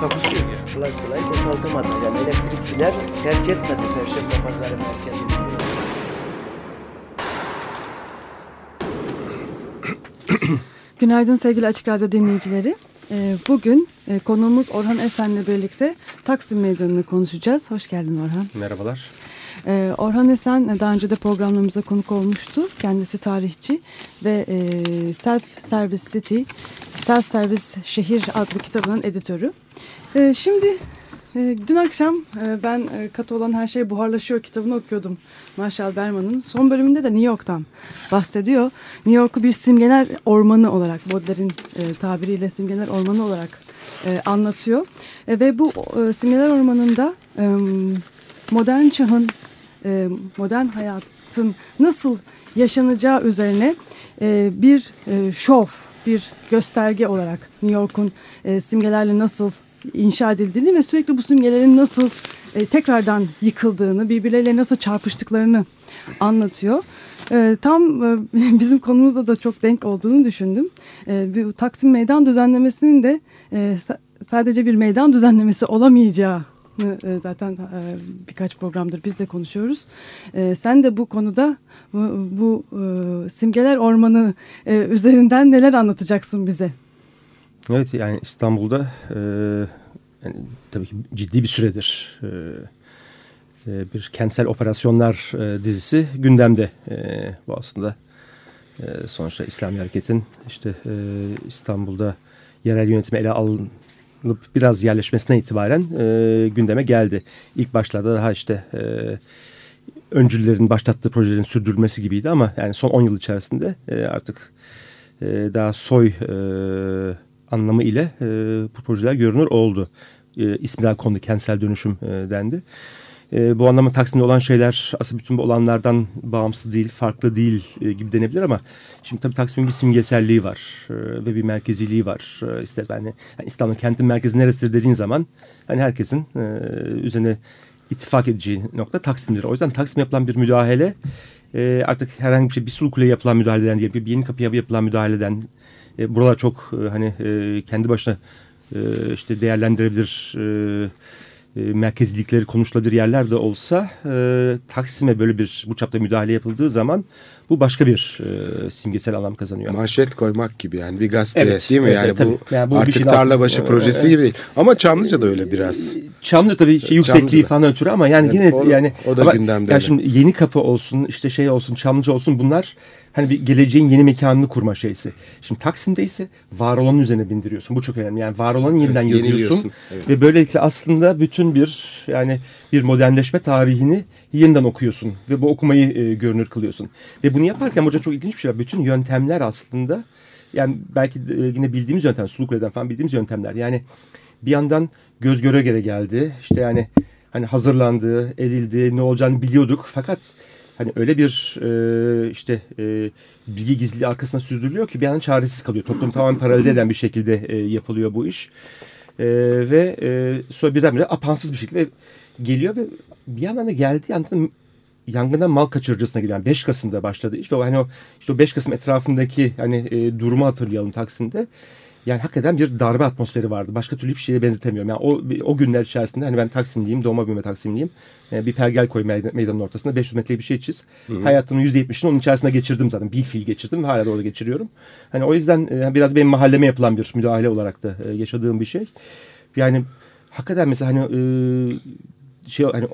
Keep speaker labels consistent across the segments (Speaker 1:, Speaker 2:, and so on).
Speaker 1: Takusuyor yani.
Speaker 2: kolay kolay boşaltamadı. Yani elektrikçiler terk etmedi Perşembe Pazarı merkezini.
Speaker 3: Günaydın sevgili Açık Radyo dinleyicileri. Ee, Bugün e, konuğumuz Orhan Esen'le birlikte Taksim Meydanı'nı konuşacağız. Hoş geldin Orhan.
Speaker 4: Merhabalar.
Speaker 3: Ee, Orhan Esen e, daha önce de programlarımıza konuk olmuştu. Kendisi tarihçi ve e, Self Service City, Self Service Şehir adlı kitabının editörü. Ee, Şimdi e, dün akşam e, ben e, Katı olan her şey buharlaşıyor kitabını okuyordum. Marshall Berman'ın. Son bölümünde de New York'tan bahsediyor. New York'u bir simgeler ormanı olarak, Baudelaire'in e, tabiriyle simgeler ormanı olarak e, anlatıyor. E, ve bu e, simgeler ormanında e, modern çağın, e, modern hayatın nasıl yaşanacağı üzerine e, bir e, şov, bir gösterge olarak New York'un e, simgelerle nasıl inşa edildiğini ve sürekli bu simgelerin nasıl e, tekrardan yıkıldığını, birbirleriyle nasıl çarpıştıklarını anlatıyor. E, tam e, bizim konumuzla da çok denk olduğunu düşündüm. E, bu Taksim Meydan düzenlemesinin de e, sa- sadece bir meydan düzenlemesi olamayacağı e, zaten e, birkaç programdır biz de konuşuyoruz. E, sen de bu konuda bu, simgeler ormanı üzerinden neler anlatacaksın bize?
Speaker 4: Evet yani İstanbul'da yani tabii ki ciddi bir süredir bir kentsel operasyonlar dizisi gündemde. Bu aslında sonuçta İslami Hareket'in işte İstanbul'da yerel yönetimi ele biraz yerleşmesine itibaren e, gündeme geldi. İlk başlarda daha işte e, öncüllerin başlattığı projelerin sürdürülmesi gibiydi ama yani son 10 yıl içerisinde e, artık e, daha soy e, anlamı ile e, bu projeler görünür oldu. E, ismiler kondu, kentsel dönüşüm e, dendi. E, bu anlamda Taksim'de olan şeyler aslında bütün bu olanlardan bağımsız değil, farklı değil e, gibi denebilir ama şimdi tabii Taksim'in bir simgeselliği var e, ve bir merkeziliği var. E, işte ben yani İstanbul kentin merkezi neresidir dediğin zaman hani herkesin e, üzerine ittifak edeceği nokta Taksim'dir. O yüzden Taksim yapılan bir müdahale e, artık herhangi bir şey bir sulu kule yapılan müdahaleden değil, bir yeni kapıya yapılan müdahaleden e, buralar çok e, hani e, kendi başına e, işte değerlendirebilir e, e, merkezlikleri konuşulabilir yerler de olsa e, Taksim'e böyle bir bu çapta müdahale yapıldığı zaman bu başka bir e, simgesel anlam kazanıyor.
Speaker 5: Manşet koymak gibi yani bir gazete
Speaker 4: Evet,
Speaker 5: değil mi?
Speaker 4: evet,
Speaker 5: yani bu.
Speaker 4: Yani bu
Speaker 5: artık
Speaker 4: şeyin
Speaker 5: tarlabaşı
Speaker 4: altı-
Speaker 5: projesi
Speaker 4: Evet.
Speaker 5: gibi değil. Ama Çamlıca da öyle biraz.
Speaker 4: Çamlıca tabii şey, yüksekliği
Speaker 5: Çamlıca'da.
Speaker 4: falan ötürü ama yani
Speaker 5: Evet,
Speaker 4: yine
Speaker 5: o-
Speaker 4: yani
Speaker 5: o da
Speaker 4: ama
Speaker 5: gündemde,
Speaker 4: Yani şimdi yeni kapı olsun işte şey olsun Çamlıca olsun bunlar hani bir geleceğin yeni mekanını kurma şeysi. Şimdi Taksim'de ise var olanın üzerine bindiriyorsun. Bu çok önemli. Yani var olanı yeniden
Speaker 5: Evet,
Speaker 4: yazıyorsun
Speaker 5: evet.
Speaker 4: ve böylelikle aslında bütün bir yani bir modernleşme tarihini yeniden okuyorsun ve bu okumayı e, görünür kılıyorsun. Ve bunu yaparken hoca çok ilginç bir şey var. Bütün yöntemler aslında yani belki e, yine bildiğimiz yöntem, Sulukule'den falan bildiğimiz yöntemler. Yani bir yandan göz göre göre geldi. İşte yani hani hazırlandı, edildi, ne olacağını biliyorduk. Fakat hani öyle bir e, işte e, bilgi gizliliği arkasına sürdürülüyor ki bir yandan çaresiz kalıyor. Toplum tamamen paralize eden bir şekilde e, yapılıyor bu iş. E, ve e, sonra birdenbire apansız bir şekilde geliyor ve bir yandan da geldiği yandan yangından mal kaçırıcısına. Yani 5 Kasım'da başladı. İşte o hani o işte o 5 Kasım etrafındaki hani e, durumu hatırlayalım Taksim'de. Yani hakikaten bir darbe atmosferi vardı. Başka türlü bir şeye benzetemiyorum. Yani o o günler içerisinde hani ben Taksimliyim, doğma büyüme Taksimliyim. E, bir pergel koy meydan- meydanın ortasında 500 metrelik bir şey çiz. Hayatımın %70'ini onun içerisinde geçirdim zaten. Bir fiil geçirdim ve hala da orada geçiriyorum. Hani o yüzden e, biraz benim mahalleme yapılan bir müdahale olarak da e, yaşadığım bir şey. Yani hakikaten mesela hani e, şey hani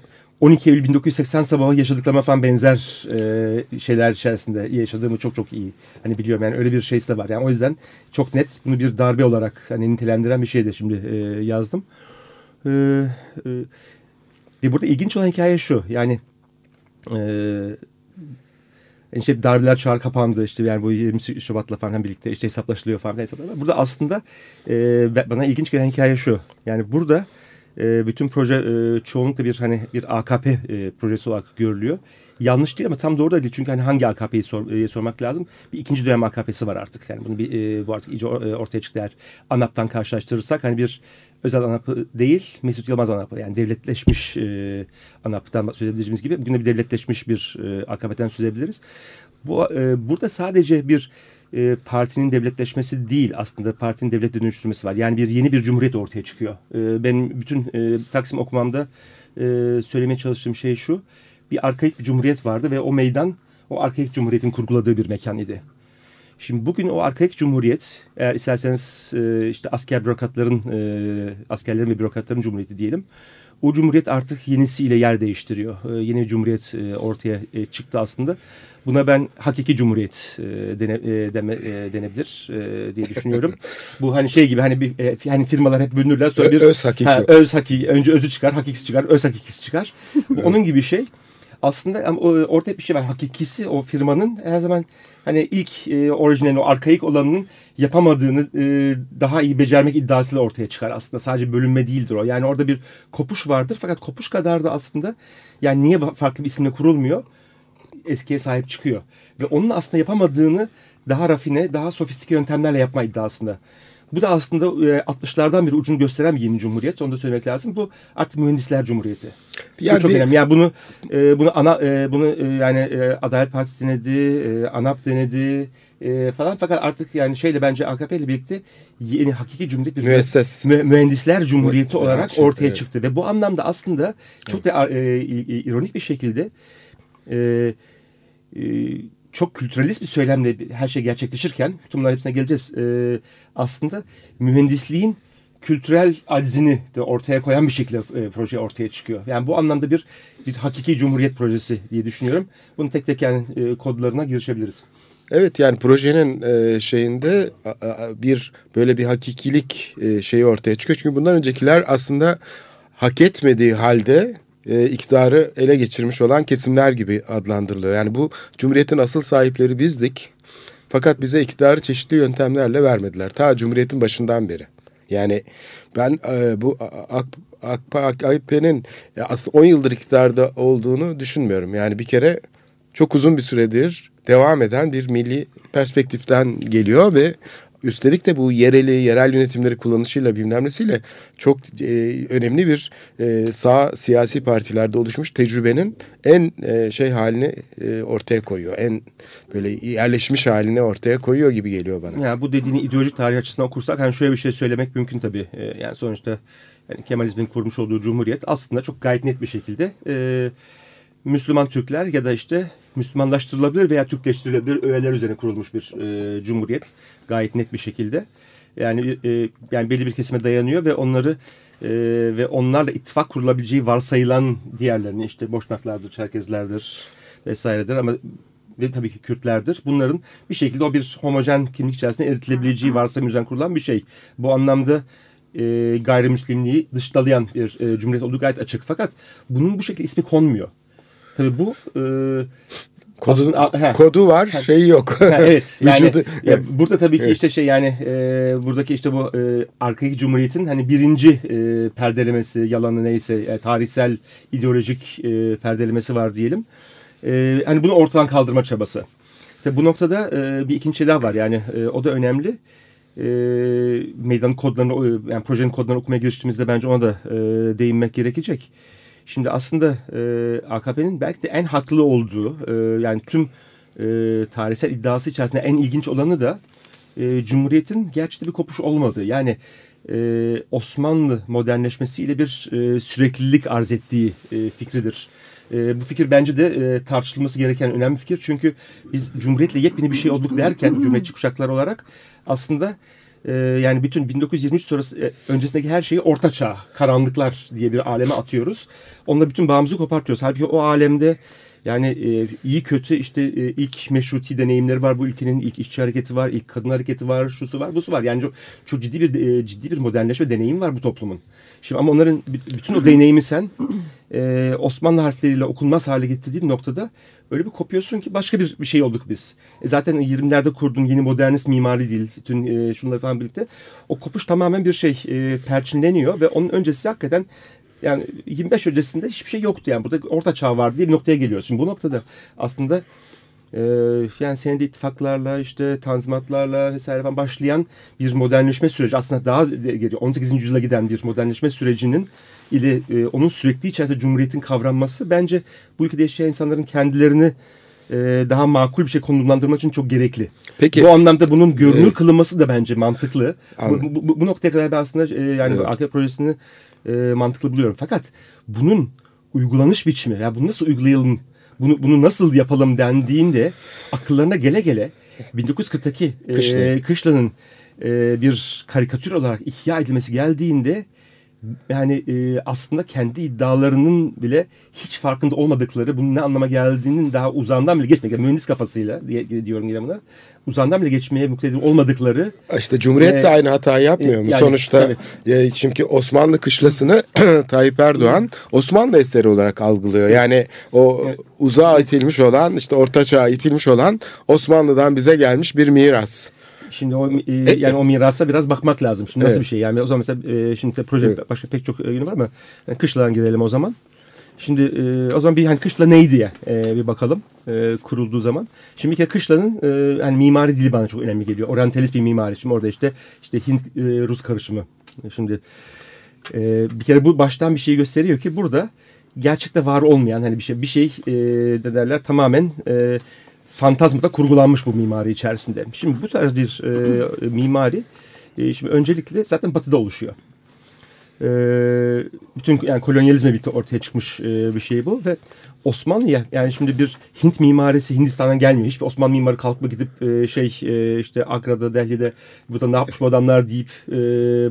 Speaker 4: 12 Eylül 1980 sabahı yaşadıklarıma falan benzer e, şeyler içerisinde yaşadığımı çok çok iyi hani biliyorum. Yani öyle bir şeysi de var. Yani o yüzden çok net bunu bir darbe olarak hani nitelendiren bir şey de şimdi e, yazdım. E, e, ve burada ilginç olan hikaye şu. Yani e, işte darbeler çağrı kapandı. İşte yani bu 20 Şubat'la falan birlikte işte hesaplaşılıyor falan hesaplar. Burada aslında e, bana ilginç gelen hikaye şu. Yani burada e, bütün proje e, çoğunlukla bir hani bir AKP e, projesi olarak görülüyor. Yanlış değil ama tam doğru da değil. Çünkü hani hangi AKP'yi sor, e, sormak lazım. Bir ikinci dönem AKP'si var artık. Yani bunu bir e, bu artık iyice e, ortaya çıktı eğer ANAP'tan karşılaştırırsak hani bir özel ANAP'ı değil Mesut Yılmaz ANAP'ı. Yani devletleşmiş e, ANAP'tan söz edebileceğimiz gibi bugün de bir devletleşmiş bir e, AKP'den söz. Bu e, burada sadece bir e, partinin devletleşmesi değil aslında partinin devlet dönüştürmesi var. Yani bir yeni bir cumhuriyet ortaya çıkıyor. E, benim bütün e, Taksim okumamda e, söylemeye çalıştığım şey şu. Bir arkaik bir cumhuriyet vardı ve o meydan o arkaik cumhuriyetin kurguladığı bir mekan idi. Şimdi bugün o arkaik cumhuriyet eğer isterseniz e, işte asker bürokratların e, askerlerin ve bürokratların cumhuriyeti diyelim. O cumhuriyet artık yenisiyle yer değiştiriyor. E, yeni bir cumhuriyet e, ortaya e, çıktı aslında. Buna ben hakiki cumhuriyet e, dene, e, deme, e, denebilir e, diye düşünüyorum. Bu hani şey gibi hani bir e, hani firmalar hep bölünürler sonra bir
Speaker 5: Ö- öz hakiki.
Speaker 4: Ha, öz hakiki önce özü çıkar, hakikisi çıkar, öz hakikisi çıkar. Onun gibi bir şey. Aslında orada bir şey var. Hakikisi o firmanın her zaman hani ilk e, orijinalin o arkaik olanının yapamadığını e, daha iyi becermek iddiasıyla ortaya çıkar aslında. Sadece bölünme değildir o. Yani orada bir kopuş vardır fakat kopuş kadar da aslında yani niye farklı bir isimle kurulmuyor? Eskiye sahip çıkıyor. Ve onun aslında yapamadığını daha rafine, daha sofistike yöntemlerle yapma iddiasında. Bu da aslında e, 60'lardan beri ucunu gösteren bir yeni cumhuriyet. Onu da söylemek lazım. Bu artık mühendisler cumhuriyeti. Bu
Speaker 5: Yani
Speaker 4: çok
Speaker 5: bir-
Speaker 4: önemli. Yani bunu e, bunu ana e, bunu e, yani e, Adalet Partisi denedi, e, ANAP denedi e, falan fakat artık yani şeyle bence AKP ile birlikte yeni hakiki cumhuriyet bir
Speaker 5: Müesses.
Speaker 4: Mü- mühendisler cumhuriyeti olarak
Speaker 5: şey,
Speaker 4: ortaya
Speaker 5: evet.
Speaker 4: çıktı ve bu anlamda aslında çok da e, i- ironik bir şekilde e, e, çok kültüralist bir söylemle her şey gerçekleşirken bunların hepsine geleceğiz. E, aslında mühendisliğin kültürel aczini de ortaya koyan bir şekilde e, proje ortaya çıkıyor. Yani bu anlamda bir bir hakiki cumhuriyet projesi diye düşünüyorum. Bunu tek tek yani e, kodlarına girişebiliriz.
Speaker 5: Evet yani projenin e, şeyinde a- a- bir böyle bir hakikilik e, şeyi ortaya çıkıyor. Çünkü bundan öncekiler aslında hak etmediği halde e, iktidarı ele geçirmiş olan kesimler gibi adlandırılıyor. Yani bu cumhuriyetin asıl sahipleri bizdik. Fakat bize iktidarı çeşitli yöntemlerle vermediler. Ta cumhuriyetin başından beri. Yani ben e, bu AK, AK, AKP'nin e, aslında 10 yıldır iktidarda olduğunu düşünmüyorum. Yani bir kere çok uzun bir süredir devam eden bir milli perspektiften geliyor ve üstelik de bu yereli, yerel yönetimleri kullanışıyla bilmem nesiyle çok e, önemli bir e, sağ siyasi partilerde oluşmuş tecrübenin en e, şey halini e, ortaya koyuyor. En böyle yerleşmiş halini ortaya koyuyor gibi geliyor bana.
Speaker 4: Yani bu dediğini ideolojik tarih açısından okursak hani şöyle bir şey söylemek mümkün tabii. Ee, yani sonuçta yani Kemalizmin kurmuş olduğu cumhuriyet aslında çok gayet net bir şekilde e, Müslüman Türkler ya da işte Müslümanlaştırılabilir veya Türkleştirilebilir öğeler üzerine kurulmuş bir e, cumhuriyet. Gayet net bir şekilde. Yani e, yani belli bir kesime dayanıyor ve onları e, ve onlarla ittifak kurulabileceği varsayılan diğerlerini işte Boşnaklardır, Çerkezlerdir vesairedir ama ve tabii ki Kürtlerdir. Bunların bir şekilde o bir homojen kimlik içerisinde eritilebileceği varsayım üzerine kurulan bir şey. Bu anlamda e, gayrimüslimliği dışlalayan bir e, cumhuriyet olduğu gayet açık. Fakat bunun bu şekilde ismi konmuyor. Tabii bu e,
Speaker 5: Kodu,
Speaker 4: aslında-
Speaker 5: kodu var, şeyi yok.
Speaker 4: Ha, evet. Yani
Speaker 5: Vücudu-
Speaker 4: ya burada tabii ki
Speaker 5: Evet.
Speaker 4: işte şey yani e, buradaki işte bu e, arkaik cumhuriyetin hani birinci e, perdelemesi yalanı neyse e, tarihsel ideolojik e, perdelemesi var diyelim. E, hani bunu ortadan kaldırma çabası. Tabii bu noktada e, bir ikinci şey daha var yani e, o da önemli. E, meydanın kodlarını o- yani projenin kodlarını okumaya giriştiğimizde bence ona da e, değinmek gerekecek. Şimdi aslında e, AKP'nin belki de en haklı olduğu e, yani tüm e, tarihsel iddiası içerisinde en ilginç olanı da e, Cumhuriyet'in gerçekten bir kopuş olmadığı. Yani e, Osmanlı modernleşmesiyle bir e, süreklilik arz ettiği e, fikridir. E, bu fikir bence de e, tartışılması gereken önemli fikir. Çünkü biz Cumhuriyet'le yepyeni bir şey olduk derken Cumhuriyetçi kuşaklar olarak aslında e, yani bütün 1923 sonrası e, öncesindeki her şeyi orta çağ, karanlıklar diye bir aleme atıyoruz. Onunla bütün bağımızı kopartıyoruz. Halbuki o alemde Yani e, iyi kötü işte e, ilk meşruti deneyimleri var bu ülkenin ilk işçi hareketi var, ilk kadın hareketi var, şusu var, busu var. Yani çok, çok ciddi bir e, ciddi bir modernleşme deneyim var bu toplumun. Şimdi ama onların bütün o deneyimi sen e, Osmanlı harfleriyle okunmaz hale getirdiğin noktada öyle bir kopuyorsun ki başka bir, bir şey olduk biz. E, zaten 20'lerde kurduğun yeni modernist mimari değil, bütün e, şunları falan birlikte o kopuş tamamen bir şey e, perçinleniyor ve onun öncesi hakikaten yani 25 öncesinde hiçbir şey yoktu yani burada orta çağ vardı diye bir noktaya geliyoruz. Şimdi bu noktada aslında e, yani senede ittifaklarla işte tanzimatlarla vesaire falan başlayan bir modernleşme süreci aslında daha geliyor 18. yüzyıla giden bir modernleşme sürecinin ile e, onun sürekli içerisinde cumhuriyetin kavranması bence bu ülkede yaşayan insanların kendilerini e, daha makul bir şey konumlandırmak için çok gerekli.
Speaker 5: Peki.
Speaker 4: Bu anlamda bunun görünür kılınması da bence mantıklı. Bu, bu, bu- noktaya kadar ben aslında e, yani
Speaker 5: Evet.
Speaker 4: AKP projesini e, mantıklı buluyorum. Fakat bunun uygulanış biçimi ya bunu nasıl uygulayalım, bunu, bunu nasıl yapalım dendiğinde akıllarına gele gele 1940'taki e,
Speaker 5: Kışla.
Speaker 4: Kışla'nın e, bir karikatür olarak ihya edilmesi geldiğinde yani e, aslında kendi iddialarının bile hiç farkında olmadıkları bunun ne anlama geldiğinin daha uzağından bile geçmek yani mühendis kafasıyla diye, diyorum yine buna uzağından bile geçmeye muktedir olmadıkları
Speaker 5: İşte Cumhuriyet de
Speaker 4: Ee,
Speaker 5: aynı hatayı yapmıyor mu?
Speaker 4: yani,
Speaker 5: Sonuçta
Speaker 4: tabii.
Speaker 5: e, çünkü Osmanlı kışlasını Tayyip Erdoğan Osmanlı eseri olarak algılıyor. Yani o
Speaker 4: Evet.
Speaker 5: uzağa itilmiş olan işte Orta Çağ'a itilmiş olan Osmanlı'dan bize gelmiş bir miras.
Speaker 4: Şimdi o e, yani o mirasa biraz bakmak lazım. Şimdi nasıl
Speaker 5: Evet.
Speaker 4: bir şey? Yani o zaman mesela e, şimdi de proje
Speaker 5: Evet.
Speaker 4: başka pek çok e, yönü var ama yani kışladan girelim o zaman. Şimdi e, o zaman bir hani kışla neydi ya e, bir bakalım e, kurulduğu zaman. Şimdi bir kere kışlanın e, hani mimari dili bana çok önemli geliyor. Orientalist bir mimari. Şimdi orada işte işte Hint e, Rus karışımı. Şimdi e, bir kere bu baştan bir şey gösteriyor ki burada gerçekte var olmayan hani bir şey bir şey e, ne derler tamamen e, fantazmada kurgulanmış bu mimari içerisinde. Şimdi bu tarz bir e, mimari e, şimdi öncelikle zaten batıda oluşuyor. E, bütün yani kolonyalizmle birlikte ortaya çıkmış e, bir şey bu ve Osmanlı'ya yani şimdi bir Hint mimarisi Hindistan'dan gelmiyor. Hiçbir Osmanlı mimarı kalkıp gidip e, şey e, işte Agra'da, Delhi'de burada ne yapmış bu adamlar deyip e,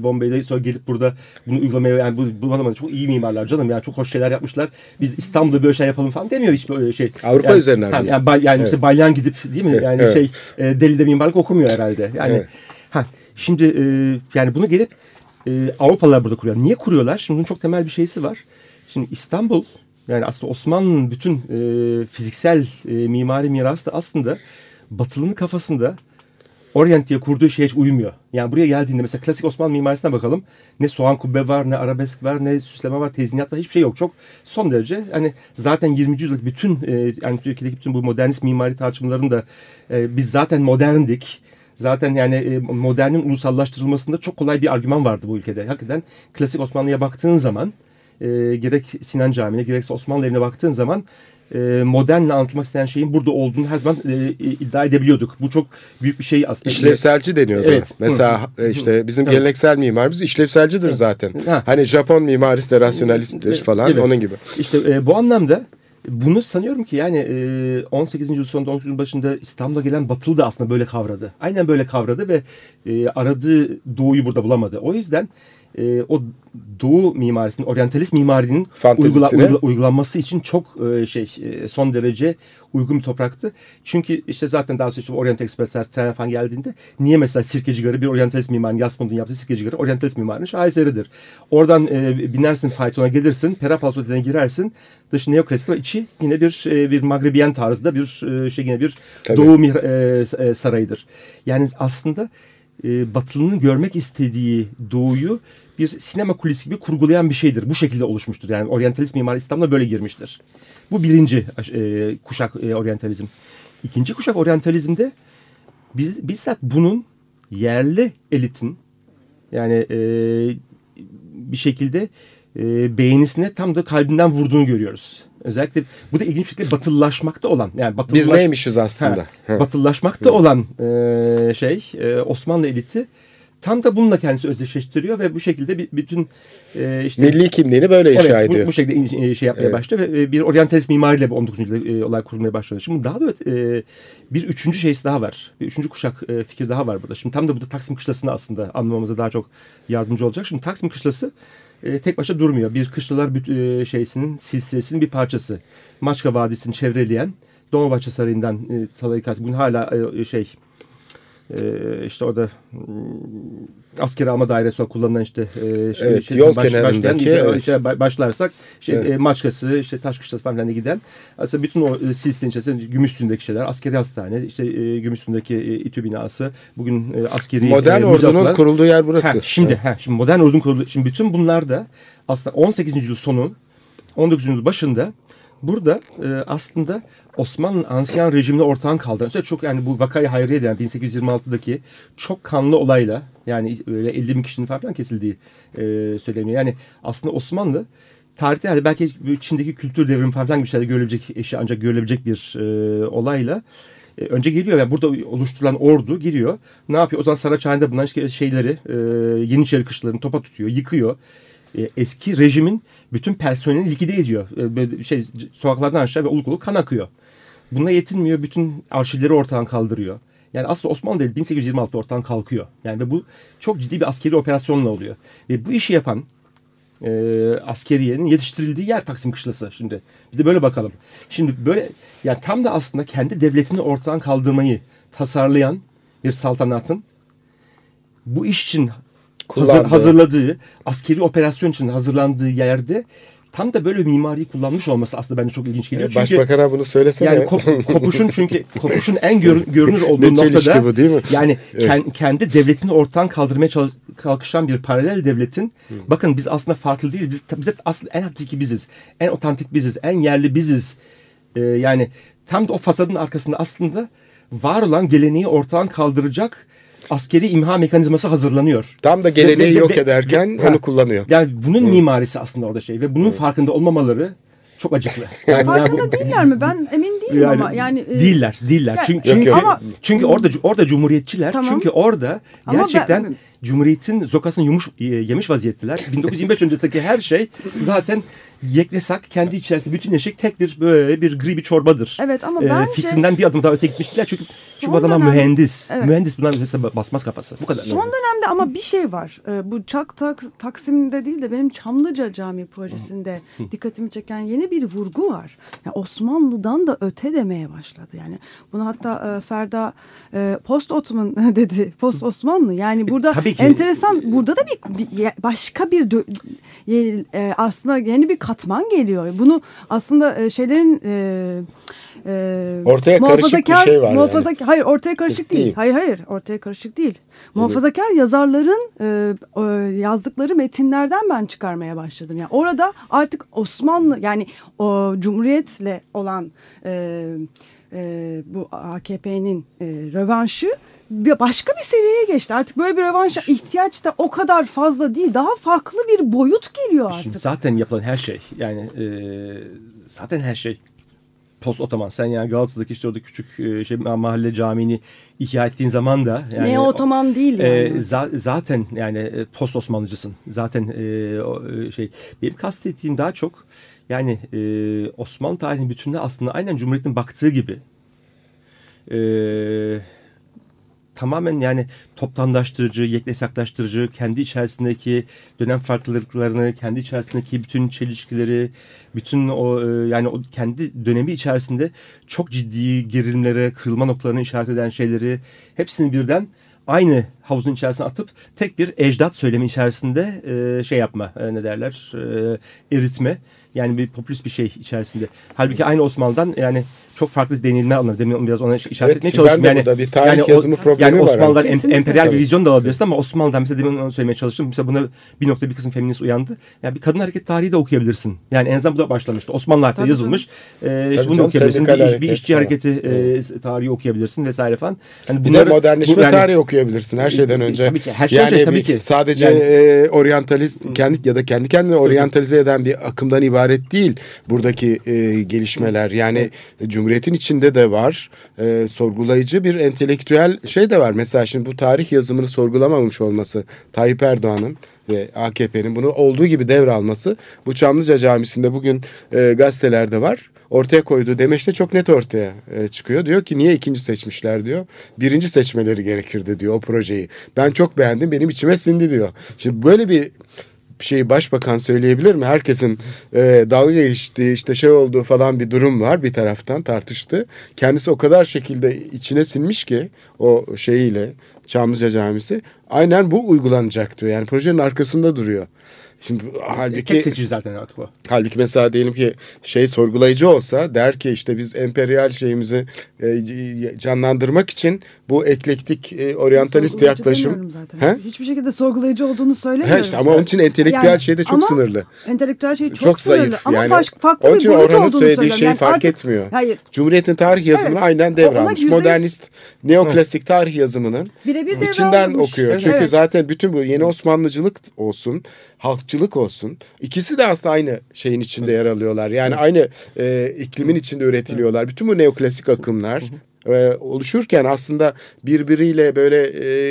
Speaker 4: Bombay'da sonra gelip burada bunu uygulamaya yani bu, bu adamlar çok iyi mimarlar canım yani çok hoş şeyler yapmışlar. Biz İstanbul'da böyle şey yapalım falan demiyor hiç böyle şey.
Speaker 5: Avrupa
Speaker 4: yani,
Speaker 5: üzerinden
Speaker 4: ha,
Speaker 5: mi?
Speaker 4: yani, Bay- yani
Speaker 5: Evet.
Speaker 4: işte Balyan gidip değil mi? Yani
Speaker 5: Evet.
Speaker 4: şey e, Deli'de mimarlık okumuyor herhalde. Yani
Speaker 5: Evet.
Speaker 4: ha şimdi e, yani bunu gelip e, Avrupalılar burada kuruyor. Niye kuruyorlar? Şimdi bunun çok temel bir şeysi var. Şimdi İstanbul yani aslında Osmanlı'nın bütün e, fiziksel e, mimari mirası da aslında Batılı'nın kafasında Orient diye kurduğu şey hiç uymuyor. Yani buraya geldiğinde mesela klasik Osmanlı mimarisine bakalım. Ne soğan kubbe var, ne arabesk var, ne süsleme var, tezinat var. Hiçbir şey yok. Çok son derece hani zaten 20. yüzyıllık bütün e, yani Türkiye'deki bütün bu modernist mimari tartışmaların da e, biz zaten moderndik. Zaten yani e, modernin ulusallaştırılmasında çok kolay bir argüman vardı bu ülkede. Hakikaten klasik Osmanlı'ya baktığın zaman e, gerek Sinan Camii'ne gerekse Osmanlı evine baktığın zaman e, modernle anlatılmak istenen şeyin burada olduğunu her zaman e, iddia edebiliyorduk. Bu çok büyük bir şey aslında.
Speaker 5: İşlevselci deniyordu.
Speaker 4: Evet.
Speaker 5: Mesela e, işte bizim
Speaker 4: Tabii.
Speaker 5: geleneksel mimarimiz işlevselcidir zaten.
Speaker 4: Ha.
Speaker 5: Hani Japon mimarisi de rasyonalisttir falan
Speaker 4: Gibi.
Speaker 5: onun gibi.
Speaker 4: İşte e, bu anlamda bunu sanıyorum ki yani e, 18. yüzyıl sonunda 19. yüzyıl başında İstanbul'a gelen Batılı da aslında böyle kavradı. Aynen böyle kavradı ve e, aradığı doğuyu burada bulamadı. O yüzden e, o doğu mimarisinin, oryantalist mimarinin uygula- uygula- uygulanması için çok e, şey e, son derece uygun bir topraktı. Çünkü işte zaten daha sonra işte Orient Express'ler, tren falan geldiğinde niye mesela Sirkeci Garı bir oryantalist mimarın Yasmund'un yaptığı Sirkeci Garı oryantalist mimarının şaheseridir. Oradan e, binersin faytona gelirsin, Pera Palace Oteli'ne girersin. Dışı neoklasik ve içi yine bir e, bir Magrebiyen tarzda bir e, şey yine bir
Speaker 5: Tabii.
Speaker 4: doğu e, e, sarayıdır. Yani aslında e, Batılı'nın görmek istediği doğuyu bir sinema kulisi gibi kurgulayan bir şeydir. Bu şekilde oluşmuştur. Yani oryantalist mimari İslam'da böyle girmiştir. Bu birinci e, kuşak e, oryantalizm. İkinci kuşak oryantalizmde biz, bizzat bunun yerli elitin yani e, bir şekilde e, beğenisine tam da kalbinden vurduğunu görüyoruz. Özellikle bu da ilginç bir şekilde batılılaşmakta olan yani
Speaker 5: Biz
Speaker 4: batıllaş-
Speaker 5: neymişiz aslında?
Speaker 4: Ha, batılılaşmakta olan e, şey e, Osmanlı eliti tam da bununla kendisi özdeşleştiriyor ve bu şekilde bütün e, işte
Speaker 5: Milli kimliğini böyle inşa
Speaker 4: evet, bu,
Speaker 5: ediyor.
Speaker 4: bu şekilde in- e, şey yapmaya
Speaker 5: Evet.
Speaker 4: başlıyor ve e, bir oryantalist mimariyle bu 19. yüzyılda e, olay kurulmaya başladı. Şimdi daha da e, bir üçüncü şeysi daha var. Bir üçüncü kuşak e, fikir daha var burada. Şimdi tam da burada Taksim Kışlası'nı aslında anlamamıza daha çok yardımcı olacak. Şimdi Taksim Kışlası e, tek başa durmuyor. Bir Kışlalar e, şeysinin silsilesinin bir parçası. Maçka Vadisi'ni çevreleyen Dolmabahçe Sarayı'ndan e, Salayı Kas- Bugün hala e, şey e, işte orada mm, askeri alma dairesi olarak kullanılan işte e, şey-
Speaker 5: Evet,
Speaker 4: şey-
Speaker 5: yol
Speaker 4: baş-
Speaker 5: kenarındaki,
Speaker 4: başlayan,
Speaker 5: evet.
Speaker 4: başlarsak şey,
Speaker 5: Evet.
Speaker 4: e, Maçkası, işte Taşkışlası falan filan de giden aslında bütün o e, silsilenin içerisinde Gümüşsü'ndeki şeyler, askeri hastane, işte e, Gümüşsü'ndeki e, İTÜ binası, bugün e, askeri
Speaker 5: Modern
Speaker 4: e,
Speaker 5: ordunun
Speaker 4: müzakereler-
Speaker 5: kurulduğu yer burası.
Speaker 4: Ha, şimdi, ha, şimdi modern ordunun kurulduğu, şimdi bütün bunlar da aslında 18. yüzyıl sonu, 19. yüzyıl başında burada e, aslında Osmanlı ansiyan rejimine ortağın kaldıran, çok yani bu vakayı hayriye denen 1826'daki çok kanlı olayla yani öyle 50 bin kişinin falan kesildiği e, söyleniyor. Yani aslında Osmanlı tarihte yani belki Çin'deki kültür devrimi falan gibi şeyler görülebilecek, eşi ancak görülebilecek bir e, olayla e, önce geliyor yani burada oluşturulan ordu giriyor. Ne yapıyor? O zaman Saraçhane'de bulunan şeyleri, e, Yeniçeri kışlarını topa tutuyor, yıkıyor. E, eski rejimin bütün personelini likide ediyor. E, böyle şey sokaklardan aşağı ve oluk oluk kan akıyor. Buna yetinmiyor. Bütün arşivleri ortadan kaldırıyor. Yani aslında Osmanlı Devleti 1826'da ortadan kalkıyor. Yani ve bu çok ciddi bir askeri operasyonla oluyor. Ve bu işi yapan e, askeriyenin yetiştirildiği yer Taksim Kışlası şimdi. Bir de böyle bakalım. Şimdi böyle yani tam da aslında kendi devletini ortadan kaldırmayı tasarlayan bir saltanatın bu iş için hazır,
Speaker 5: Kullandığı.
Speaker 4: hazırladığı, askeri operasyon için hazırlandığı yerde tam da böyle mimariyi kullanmış olması aslında bence çok ilginç geliyor.
Speaker 5: E,
Speaker 4: Çünkü
Speaker 5: Başbakan'a bunu söylesene.
Speaker 4: yani kop- kopuşun çünkü kopuşun en gör- görünür olduğu
Speaker 5: Ne
Speaker 4: noktada
Speaker 5: bu, değil mi?
Speaker 4: yani
Speaker 5: Evet.
Speaker 4: ken- kendi devletini ortadan kaldırmaya çal- kalkışan bir paralel devletin bakın biz aslında farklı değiliz. Biz bize aslında en hakiki biziz. En otantik biziz. En yerli biziz. Ee, yani tam da o fasadın arkasında aslında var olan geleneği ortadan kaldıracak askeri imha mekanizması hazırlanıyor.
Speaker 5: Tam da geleneği
Speaker 4: Ve- ve-
Speaker 5: yok
Speaker 4: ve-
Speaker 5: ederken
Speaker 4: Ha.
Speaker 5: onu kullanıyor.
Speaker 4: Yani bunun mimarisi aslında orada şey ve bunun farkında olmamaları çok acıklı. Yani
Speaker 3: Farkında
Speaker 4: bu-
Speaker 3: değiller mi? Ben emin değilim ama yani e,
Speaker 4: değiller, değiller.
Speaker 3: Ya-
Speaker 4: çünkü
Speaker 5: Yok,
Speaker 4: çünkü.
Speaker 3: Ama-
Speaker 4: çünkü orada orada cumhuriyetçiler
Speaker 3: Tamam.
Speaker 4: çünkü orada
Speaker 3: Ama
Speaker 4: gerçekten
Speaker 3: ben-
Speaker 4: cumhuriyetin zokasını yumuş e, yemiş vaziyetteler. 1925 öncesindeki her şey zaten yeklesak kendi içerisinde bütünleşik tek bir böyle bir gri bir çorbadır.
Speaker 3: Evet ama
Speaker 4: Ee,
Speaker 3: bence-
Speaker 4: fikrinden bir adım daha öte gitmişler çünkü şu
Speaker 3: Son
Speaker 4: adamlar
Speaker 3: dönem-
Speaker 4: mühendis.
Speaker 3: Evet.
Speaker 4: Mühendis bunlar mesela basmaz kafası. Bu kadar.
Speaker 3: Son dönemde ama bir şey var. Ee, bu Çak Tak- Taksim'de değil de benim Çamlıca Camii projesinde dikkatimi çeken yeni bir vurgu var. Yani Osmanlı'dan da öte demeye başladı. Yani bunu hatta e, Ferda e, post Ottoman dedi. Post Osmanlı. Yani burada
Speaker 4: E, tabii ki.
Speaker 3: enteresan burada da bir, bir- başka bir e, aslında yeni bir katman geliyor. Bunu aslında e, şeylerin e, e,
Speaker 5: Ortaya karışık bir şey var yani.
Speaker 3: muhafazakar- Hayır ortaya karışık değil.
Speaker 5: Değil.
Speaker 3: Hayır hayır ortaya karışık değil. Muhafazakar yazarların e, e, yazdıkları metinlerden ben çıkarmaya başladım. Yani orada artık Osmanlı yani o Cumhuriyet'le olan e, e, bu AKP'nin e, rövanşı başka bir seviyeye geçti. Artık böyle bir rövanşa ihtiyaç da o kadar fazla değil. Daha farklı bir boyut geliyor
Speaker 4: Şimdi
Speaker 3: artık.
Speaker 4: zaten yapılan her şey yani e, zaten her şey post otoman. Sen yani Galatasaray'daki işte orada küçük e, şey mahalle camini ihya ettiğin zaman da yani
Speaker 3: ne otoman değil
Speaker 4: e,
Speaker 3: yani.
Speaker 4: za- zaten yani e, post Osmanlıcısın. Zaten e, o, e, şey benim kastettiğim daha çok yani e, Osmanlı tarihinin bütününe aslında aynen Cumhuriyet'in baktığı gibi e, tamamen yani toptanlaştırıcı, yeknesaklaştırıcı, kendi içerisindeki dönem farklılıklarını, kendi içerisindeki bütün çelişkileri, bütün o e, yani o kendi dönemi içerisinde çok ciddi gerilimlere, kırılma noktalarını işaret eden şeyleri hepsini birden aynı havuzun içerisine atıp tek bir ecdat söylemi içerisinde e, şey yapma e, ne derler e, eritme yani bir popülist bir şey içerisinde. Halbuki aynı Osmanlı'dan yani çok farklı deneyimler alınır. Demin biraz ona işaret
Speaker 5: Evet,
Speaker 4: etmeye çalıştım.
Speaker 5: de
Speaker 4: Yani,
Speaker 5: bir tarih
Speaker 4: yani o-
Speaker 5: yazımı problemi
Speaker 4: yani
Speaker 5: var
Speaker 4: Osmanlılar em- emperyal bir vizyon da alabilirsin ama Osmanlı'dan mesela demin onu söylemeye çalıştım. Mesela buna bir nokta bir kısım feminist uyandı. Yani bir kadın hareket tarihi de okuyabilirsin. Yani en azından bu da başlamıştı. Osmanlı harfleri yazılmış. Ee, işte bunu
Speaker 5: canım,
Speaker 4: okuyabilirsin. Bir, iş- bir işçi
Speaker 5: falan.
Speaker 4: hareketi e, tarihi okuyabilirsin vesaire falan. Yani
Speaker 5: Bir
Speaker 4: bunları-
Speaker 5: de modernleşme
Speaker 4: bu- yani-
Speaker 5: tarihi okuyabilirsin her şeyden önce.
Speaker 4: Tabii ki, her şeyden
Speaker 5: yani
Speaker 4: önce tabii ki.
Speaker 5: Sadece
Speaker 4: Yani-
Speaker 5: e, oryantalist kendi ya da kendi kendine oryantalize eden bir akımdan ibaret değil buradaki e, gelişmeler. Yani Cumhuriyet'in içinde de var. E, sorgulayıcı bir entelektüel şey de var. Mesela şimdi bu tarih yazımını sorgulamamış olması Tayyip Erdoğan'ın ve AKP'nin bunu olduğu gibi devralması bu Çamlıca Camisi'nde bugün e, gazetelerde var ortaya koyduğu demeçte çok net ortaya e, çıkıyor. Diyor ki niye ikinci seçmişler diyor. Birinci seçmeleri gerekirdi diyor o projeyi. Ben çok beğendim benim içime sindi diyor. Şimdi böyle bir şeyi başbakan söyleyebilir mi? Herkesin e, dalga geçtiği işte şey olduğu falan bir durum var bir taraftan tartıştı. Kendisi o kadar şekilde içine sinmiş ki o şeyiyle Çamlıca Camisi aynen bu uygulanacak diyor. Yani projenin arkasında duruyor. Şimdi halbuki
Speaker 4: Tek seçici zaten artık o.
Speaker 5: Halbuki mesela diyelim ki şey sorgulayıcı olsa der ki işte biz emperyal şeyimizi e, canlandırmak için bu eklektik e, oryantalist yaklaşım.
Speaker 3: zaten.
Speaker 5: He?
Speaker 3: Hiçbir şekilde sorgulayıcı olduğunu söylemiyorum.
Speaker 5: Ha işte ama onun için entelektüel
Speaker 3: Yani
Speaker 5: şey de çok
Speaker 3: ama
Speaker 5: sınırlı.
Speaker 3: Entelektüel şey çok,
Speaker 5: Çok,
Speaker 3: sınırlı.
Speaker 5: zayıf.
Speaker 3: Ama
Speaker 5: yani
Speaker 3: farklı, bir boyut olduğunu
Speaker 5: söylediği
Speaker 3: söylüyorum.
Speaker 5: şeyi
Speaker 3: Yani
Speaker 5: fark
Speaker 3: artık-
Speaker 5: etmiyor.
Speaker 3: Hayır.
Speaker 5: Cumhuriyet'in tarih yazımını
Speaker 3: Evet.
Speaker 5: aynen devralmış.
Speaker 3: yüzde yüz-
Speaker 5: Modernist, neoklasik tarih yazımının
Speaker 3: Birebir
Speaker 5: içinden
Speaker 3: devralmış.
Speaker 5: okuyor.
Speaker 3: Evet.
Speaker 5: Çünkü
Speaker 3: Evet.
Speaker 5: zaten bütün bu yeni Osmanlıcılık olsun, halkçılık olsun ikisi de aslında aynı şeyin içinde yer alıyorlar. Yani aynı e, iklimin içinde üretiliyorlar. Bütün bu neoklasik akımlar e, oluşurken aslında birbiriyle böyle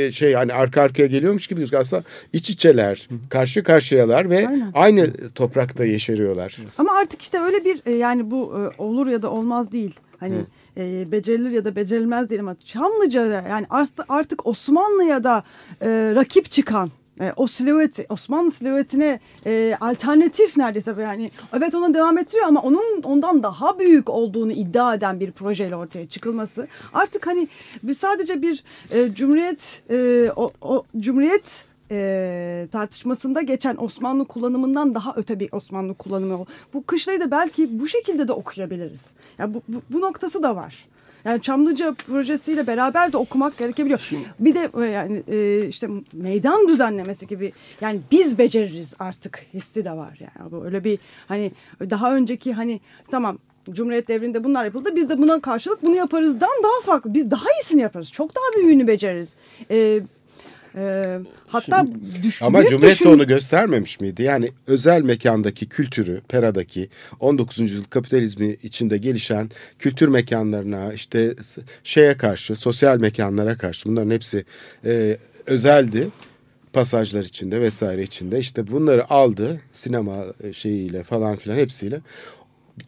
Speaker 5: e, şey hani arka arkaya geliyormuş gibi aslında iç içeler, karşı karşıyalar ve
Speaker 3: Aynen.
Speaker 5: aynı toprakta yeşeriyorlar.
Speaker 3: Ama artık işte öyle bir e, yani bu e, olur ya da olmaz değil. Hani e, becerilir ya da becerilmez ama Çamlıca'da yani art- artık Osmanlı'ya da e, rakip çıkan e, o silüeti Osmanlı silüetine e, alternatif neredeyse yani evet ona devam ettiriyor ama onun ondan daha büyük olduğunu iddia eden bir projeyle ortaya çıkılması artık hani bir sadece bir e, cumhuriyet e, o, o cumhuriyet e, tartışmasında geçen Osmanlı kullanımından daha öte bir Osmanlı kullanımı. Bu kışlayı da belki bu şekilde de okuyabiliriz. Yani bu, bu, bu noktası da var. Yani Çamlıca projesiyle beraber de okumak gerekebiliyor. Bir de e, yani e, işte meydan düzenlemesi gibi yani biz beceririz artık hissi de var yani. Bu öyle bir hani daha önceki hani tamam Cumhuriyet devrinde bunlar yapıldı. Biz de buna karşılık bunu yaparızdan daha farklı. Biz daha iyisini yaparız. Çok daha büyüğünü beceririz. E, e, hatta düş,
Speaker 5: Ama Cumhuriyet de
Speaker 3: düşün-
Speaker 5: onu göstermemiş miydi? Yani özel mekandaki kültürü, Pera'daki 19. yüzyıl kapitalizmi içinde gelişen kültür mekanlarına, işte şeye karşı, sosyal mekanlara karşı bunların hepsi e, özeldi. Pasajlar içinde vesaire içinde işte bunları aldı sinema e, şeyiyle falan filan hepsiyle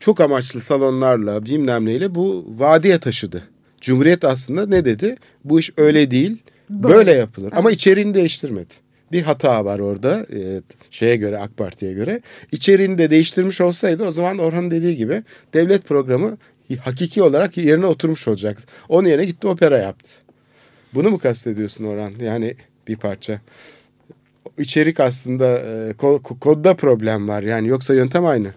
Speaker 5: çok amaçlı salonlarla bilmem neyle bu vadiye taşıdı. Cumhuriyet aslında ne dedi? Bu iş öyle değil, böyle, yapılır. Ama içeriğini değiştirmedi. Bir hata var orada e, şeye göre AK Parti'ye göre. İçeriğini de değiştirmiş olsaydı o zaman Orhan'ın dediği gibi devlet programı hakiki olarak yerine oturmuş olacaktı. Onun yerine gitti opera yaptı. Bunu mu kastediyorsun Orhan? Yani bir parça. İçerik aslında e, ko- kodda problem var yani yoksa yöntem aynı.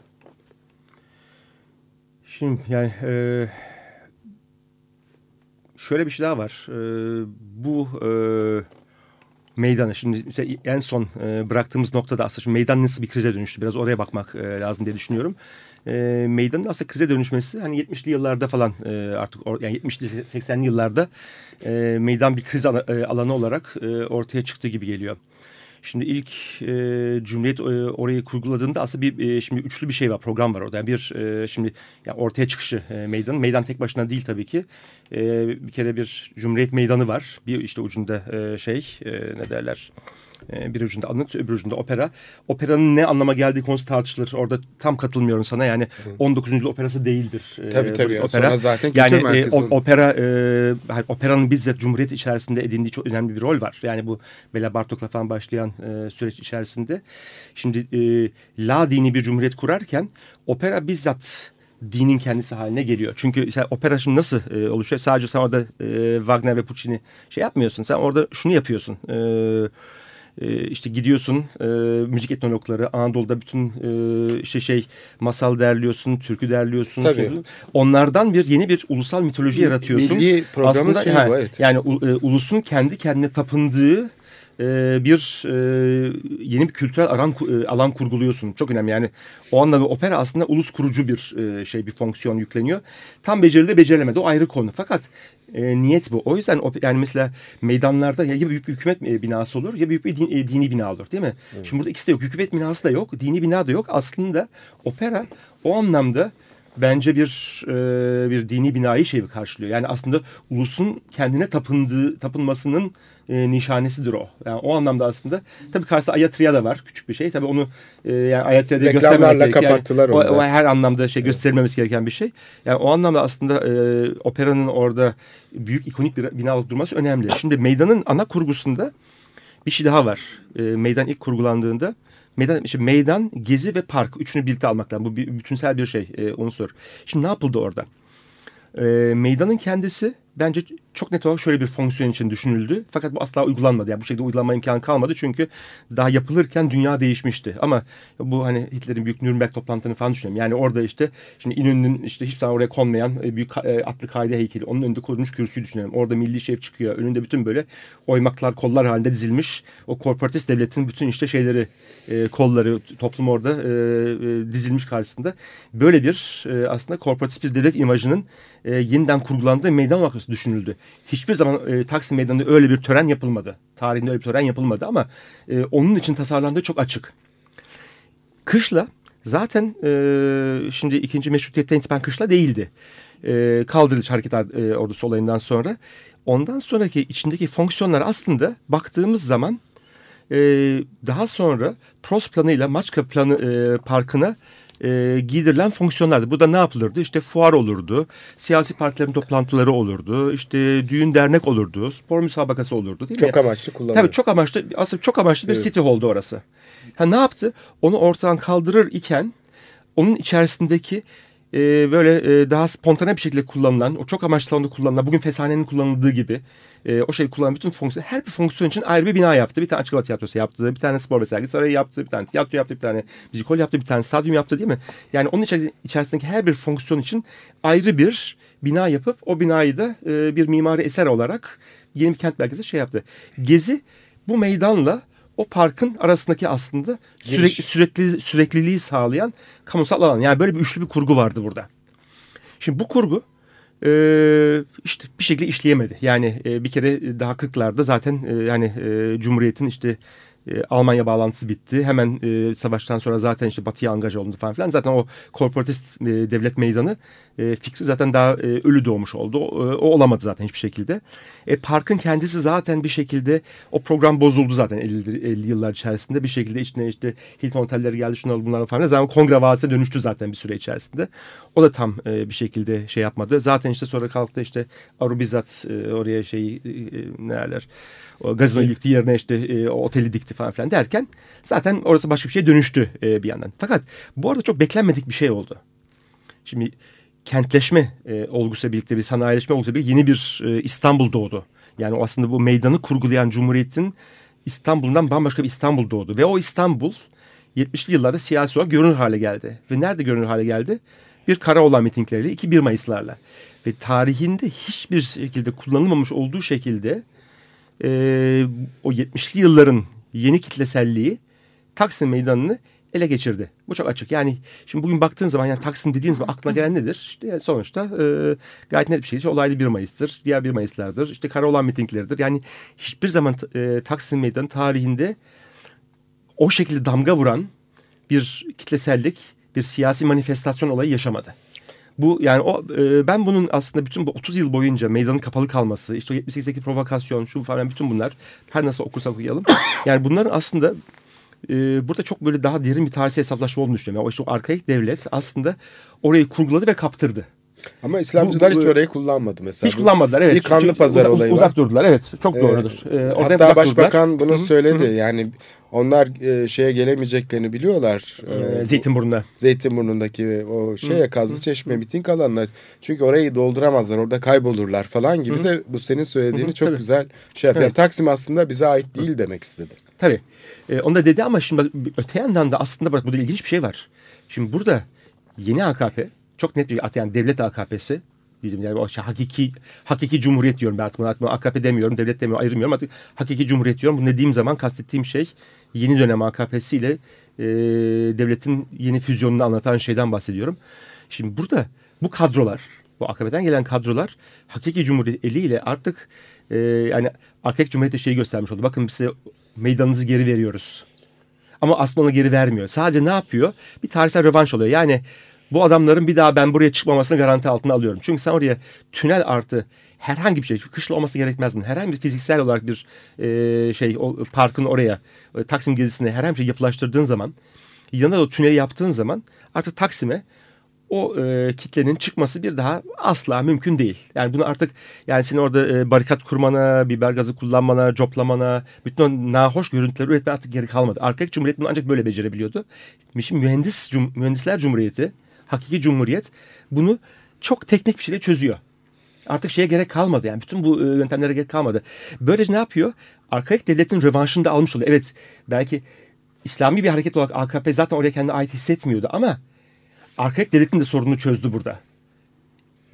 Speaker 4: Şimdi yani e, şöyle bir şey daha var. E, bu e, meydanı şimdi mesela en son e, bıraktığımız noktada aslında şimdi meydan nasıl bir krize dönüştü biraz oraya bakmak e, lazım diye düşünüyorum. E, meydanın aslında krize dönüşmesi hani 70'li yıllarda falan e, artık or, yani 70'li 80'li yıllarda e, meydan bir kriz e, alanı olarak e, ortaya çıktı gibi geliyor. Şimdi ilk e, Cumhuriyet e, orayı kurguladığında aslında bir e, şimdi üçlü bir şey var program var orada. Yani bir e, şimdi yani ortaya çıkışı e, meydan. Meydan tek başına değil tabii ki. E, bir kere bir Cumhuriyet meydanı var. Bir işte ucunda e, şey e, ne derler bir ucunda anıt öbür ucunda opera. Operanın ne anlama geldiği konusu tartışılır. Orada tam katılmıyorum sana yani 19. yüzyıl operası değildir. e,
Speaker 5: Tabii tabii.
Speaker 4: buradaki
Speaker 5: Sonra zaten kültür
Speaker 4: yani e,
Speaker 5: merkezi
Speaker 4: opera e, operanın bizzat Cumhuriyet içerisinde edindiği çok önemli bir rol var. Yani bu Bela Bartok'la falan başlayan e, süreç içerisinde. Şimdi e, la dini bir cumhuriyet kurarken opera bizzat dinin kendisi haline geliyor. Çünkü sen opera şimdi nasıl e, oluşuyor? Sadece sen orada e, Wagner ve Puccini şey yapmıyorsun. Sen orada şunu yapıyorsun. E, e, işte gidiyorsun e, müzik etnologları Anadolu'da bütün e, işte şey masal derliyorsun, türkü derliyorsun.
Speaker 5: Tabii.
Speaker 4: Onlardan bir yeni bir ulusal mitoloji yaratıyorsun.
Speaker 5: Milli programın şeyi
Speaker 4: ha,
Speaker 5: bu, evet.
Speaker 4: Yani u- e, ulusun kendi kendine tapındığı e, bir e, yeni bir kültürel alan, e, alan kurguluyorsun. Çok önemli yani o anlamda opera aslında ulus kurucu bir e, şey bir fonksiyon yükleniyor. Tam becerildi becerilemedi o ayrı konu. Fakat e, niyet bu. O yüzden yani mesela meydanlarda ya büyük bir hükümet e, binası olur ya büyük bir din- e, dini bina olur değil mi? Şimdi burada ikisi de yok. Hükümet binası da yok, dini bina da yok. Aslında opera o anlamda bence bir e, bir dini binayı şey karşılıyor. Yani aslında ulusun kendine tapındığı tapınmasının e, nişanesidir o. Yani o anlamda aslında tabii karşısında Ayatria da var küçük bir şey. Tabii onu e, yani Ayatria'da göstermemek
Speaker 5: kapattılar
Speaker 4: Yani,
Speaker 5: onu
Speaker 4: o, o her anlamda şey gösterilmemesi gereken bir şey. Yani o anlamda aslında e, operanın orada büyük ikonik bir bina durması önemli. Şimdi meydanın ana kurgusunda bir şey daha var. E, meydan ilk kurgulandığında meydan, işte meydan, gezi ve park üçünü birlikte almak lazım. Bu bir, bütünsel bir şey e, unsur. Şimdi ne yapıldı orada? E, meydanın kendisi bence çok net olarak şöyle bir fonksiyon için düşünüldü. Fakat bu asla uygulanmadı. Yani bu şekilde uygulanma imkanı kalmadı. Çünkü daha yapılırken dünya değişmişti. Ama bu hani Hitler'in büyük Nürnberg toplantılarını falan düşünüyorum. Yani orada işte şimdi İnönü'nün işte hiç zaman oraya konmayan e, büyük e, atlı kaide heykeli. Onun önünde kurulmuş kürsüyü düşünelim. Orada milli şef çıkıyor. Önünde bütün böyle oymaklar kollar halinde dizilmiş. O korporatist devletin bütün işte şeyleri e, kolları toplum orada dizilmiş karşısında. Böyle bir aslında korporatist bir devlet imajının yeniden kurgulandığı meydan vakası düşünüldü hiçbir zaman e, Taksim Meydanı'nda öyle bir tören yapılmadı. Tarihinde öyle bir tören yapılmadı ama e, onun için tasarlandığı çok açık. Kışla zaten e, şimdi ikinci meşrutiyetten itibaren kışla değildi. E, kaldırılış hareket e, ordusu olayından sonra. Ondan sonraki içindeki fonksiyonlar aslında baktığımız zaman e, daha sonra PROS planıyla Maçka planı e, parkına e, giydirilen fonksiyonlardı. Bu da ne yapılırdı? İşte fuar olurdu, siyasi partilerin toplantıları olurdu, işte düğün dernek olurdu, spor müsabakası olurdu değil
Speaker 5: çok
Speaker 4: mi?
Speaker 5: amaçlı kullanılıyor.
Speaker 4: Tabii çok amaçlı, aslında çok amaçlı bir evet. city hall'du orası. Ha, ne yaptı? Onu ortadan kaldırır iken onun içerisindeki e, böyle e, daha spontane bir şekilde kullanılan, o çok amaçlı salonda kullanılan, bugün Fesane'nin kullanıldığı gibi e, o şey kullanan bütün fonksiyon, her bir fonksiyon için ayrı bir bina yaptı. Bir tane açık hava tiyatrosu yaptı, bir tane spor ve sergi sarayı yaptı, bir tane tiyatro yaptı, bir tane müzikol yaptı, bir tane stadyum yaptı değil mi? Yani onun içerisindeki her bir fonksiyon için ayrı bir bina yapıp o binayı da e, bir mimari eser olarak yeni bir kent merkezi şey yaptı. Gezi bu meydanla o parkın arasındaki aslında sürekli, sürekli sürekliliği sağlayan kamusal alan. Yani böyle bir üçlü bir kurgu vardı burada. Şimdi bu kurgu e, işte bir şekilde işleyemedi. Yani e, bir kere daha 40'larda zaten e, yani e, Cumhuriyet'in işte e, Almanya bağlantısı bitti. Hemen e, savaştan sonra zaten işte batıya angaj olundu falan filan. Zaten o korporatist e, devlet meydanı e, fikri zaten daha e, ölü doğmuş oldu. O, e, o olamadı zaten hiçbir şekilde. E, parkın kendisi zaten bir şekilde o program bozuldu zaten 50, 50 yıllar içerisinde. Bir şekilde içine işte Hilton otelleri geldi şunlar bunlar falan. Zaten kongre vadisine dönüştü zaten bir süre içerisinde. O da tam e, bir şekilde şey yapmadı. Zaten işte sonra kalktı işte Aru bizzat e, oraya şey e, neler o gazinoyu yıktı yerine işte e, o oteli dikti falan filan derken zaten orası başka bir şeye dönüştü e, bir yandan. Fakat bu arada çok beklenmedik bir şey oldu. Şimdi kentleşme e, olgusuyla birlikte bir sanayileşme olgusuyla birlikte yeni bir e, İstanbul doğdu. Yani o aslında bu meydanı kurgulayan Cumhuriyet'in İstanbul'dan bambaşka bir İstanbul doğdu. Ve o İstanbul 70'li yıllarda siyasi olarak görünür hale geldi. Ve nerede görünür hale geldi? Bir kara olan mitingleriyle, iki 1 Mayıs'larla. Ve tarihinde hiçbir şekilde kullanılmamış olduğu şekilde e, o 70'li yılların yeni kitleselliği Taksim Meydanı'nı ele geçirdi. Bu çok açık. Yani şimdi bugün baktığın zaman yani Taksim dediğin zaman aklına gelen nedir? İşte yani sonuçta e, gayet net bir şey. İşte olaylı 1 Mayıs'tır. Diğer 1 Mayıs'lardır. İşte kara olan mitingleridir. Yani hiçbir zaman e, Taksim Meydanı tarihinde o şekilde damga vuran bir kitlesellik, bir siyasi manifestasyon olayı yaşamadı. Bu yani o e, ben bunun aslında bütün bu 30 yıl boyunca meydanın kapalı kalması, işte o 78'deki provokasyon, şu falan bütün bunlar her nasıl okursak okuyalım. Yani bunların aslında e, burada çok böyle daha derin bir tarihsel hesaplaşma olduğunu düşünüyorum. Yani o işte o arkaik devlet aslında orayı kurguladı ve kaptırdı.
Speaker 5: Ama İslamcılar bu, bu, hiç orayı kullanmadı mesela.
Speaker 4: Hiç kullanmadılar evet.
Speaker 5: Bir kanlı pazar
Speaker 4: uzak,
Speaker 5: olayı
Speaker 4: uzak var. Uzak durdular evet çok ee, doğrudur.
Speaker 5: Ee, hatta başbakan durdular. bunu söyledi. Hı -hı. Yani onlar e, şeye gelemeyeceklerini biliyorlar.
Speaker 4: Ee, Zeytinburnu'nda.
Speaker 5: Zeytinburnu'ndaki o şeye Kazlı Çeşme miting alanına. Çünkü orayı dolduramazlar. Orada kaybolurlar falan gibi Hı de bu senin söylediğini Hı çok tabii. güzel şey yapıyor. Evet. Yani Taksim aslında bize ait değil demek istedi.
Speaker 4: Tabii. Ee, onu da dedi ama şimdi öte yandan da aslında bak burada ilginç bir şey var. Şimdi burada yeni AKP çok net bir yani devlet AKP'si diyeceğim yani o şey, hakiki hakiki cumhuriyet diyorum ben artık bunu AKP demiyorum devlet demiyorum ayırmıyorum artık hakiki cumhuriyet diyorum. Bunu dediğim zaman kastettiğim şey yeni dönem AKP'si ile e, devletin yeni füzyonunu anlatan şeyden bahsediyorum. Şimdi burada bu kadrolar bu AKP'den gelen kadrolar hakiki cumhuriyet eliyle artık e, yani arkadaki cumhuriyette şeyi göstermiş oldu. Bakın size meydanınızı geri veriyoruz. Ama aslında onu geri vermiyor. Sadece ne yapıyor? Bir tarihsel rövanş oluyor. Yani bu adamların bir daha ben buraya çıkmamasını garanti altına alıyorum. Çünkü sen oraya tünel artı herhangi bir şey kışla olması gerekmez mi? Herhangi bir fiziksel olarak bir e, şey o parkın oraya e, Taksim gezisine herhangi bir şey yapılaştırdığın zaman yanında o tüneli yaptığın zaman artık Taksim'e o e, kitlenin çıkması bir daha asla mümkün değil. Yani bunu artık yani senin orada e, barikat kurmana, biber gazı kullanmana, coplamana, bütün o nahoş görüntüleri üretmen artık geri kalmadı. Arkaik Cumhuriyet bunu ancak böyle becerebiliyordu. Şimdi mühendis, cum, mühendisler cumhuriyeti, hakiki cumhuriyet bunu çok teknik bir şekilde çözüyor. Artık şeye gerek kalmadı yani bütün bu e, yöntemlere gerek kalmadı. Böylece ne yapıyor? Arkaik devletin rövanşını da almış oluyor. Evet belki İslami bir hareket olarak AKP zaten oraya kendine ait hissetmiyordu ama arkaik devletin de sorununu çözdü burada.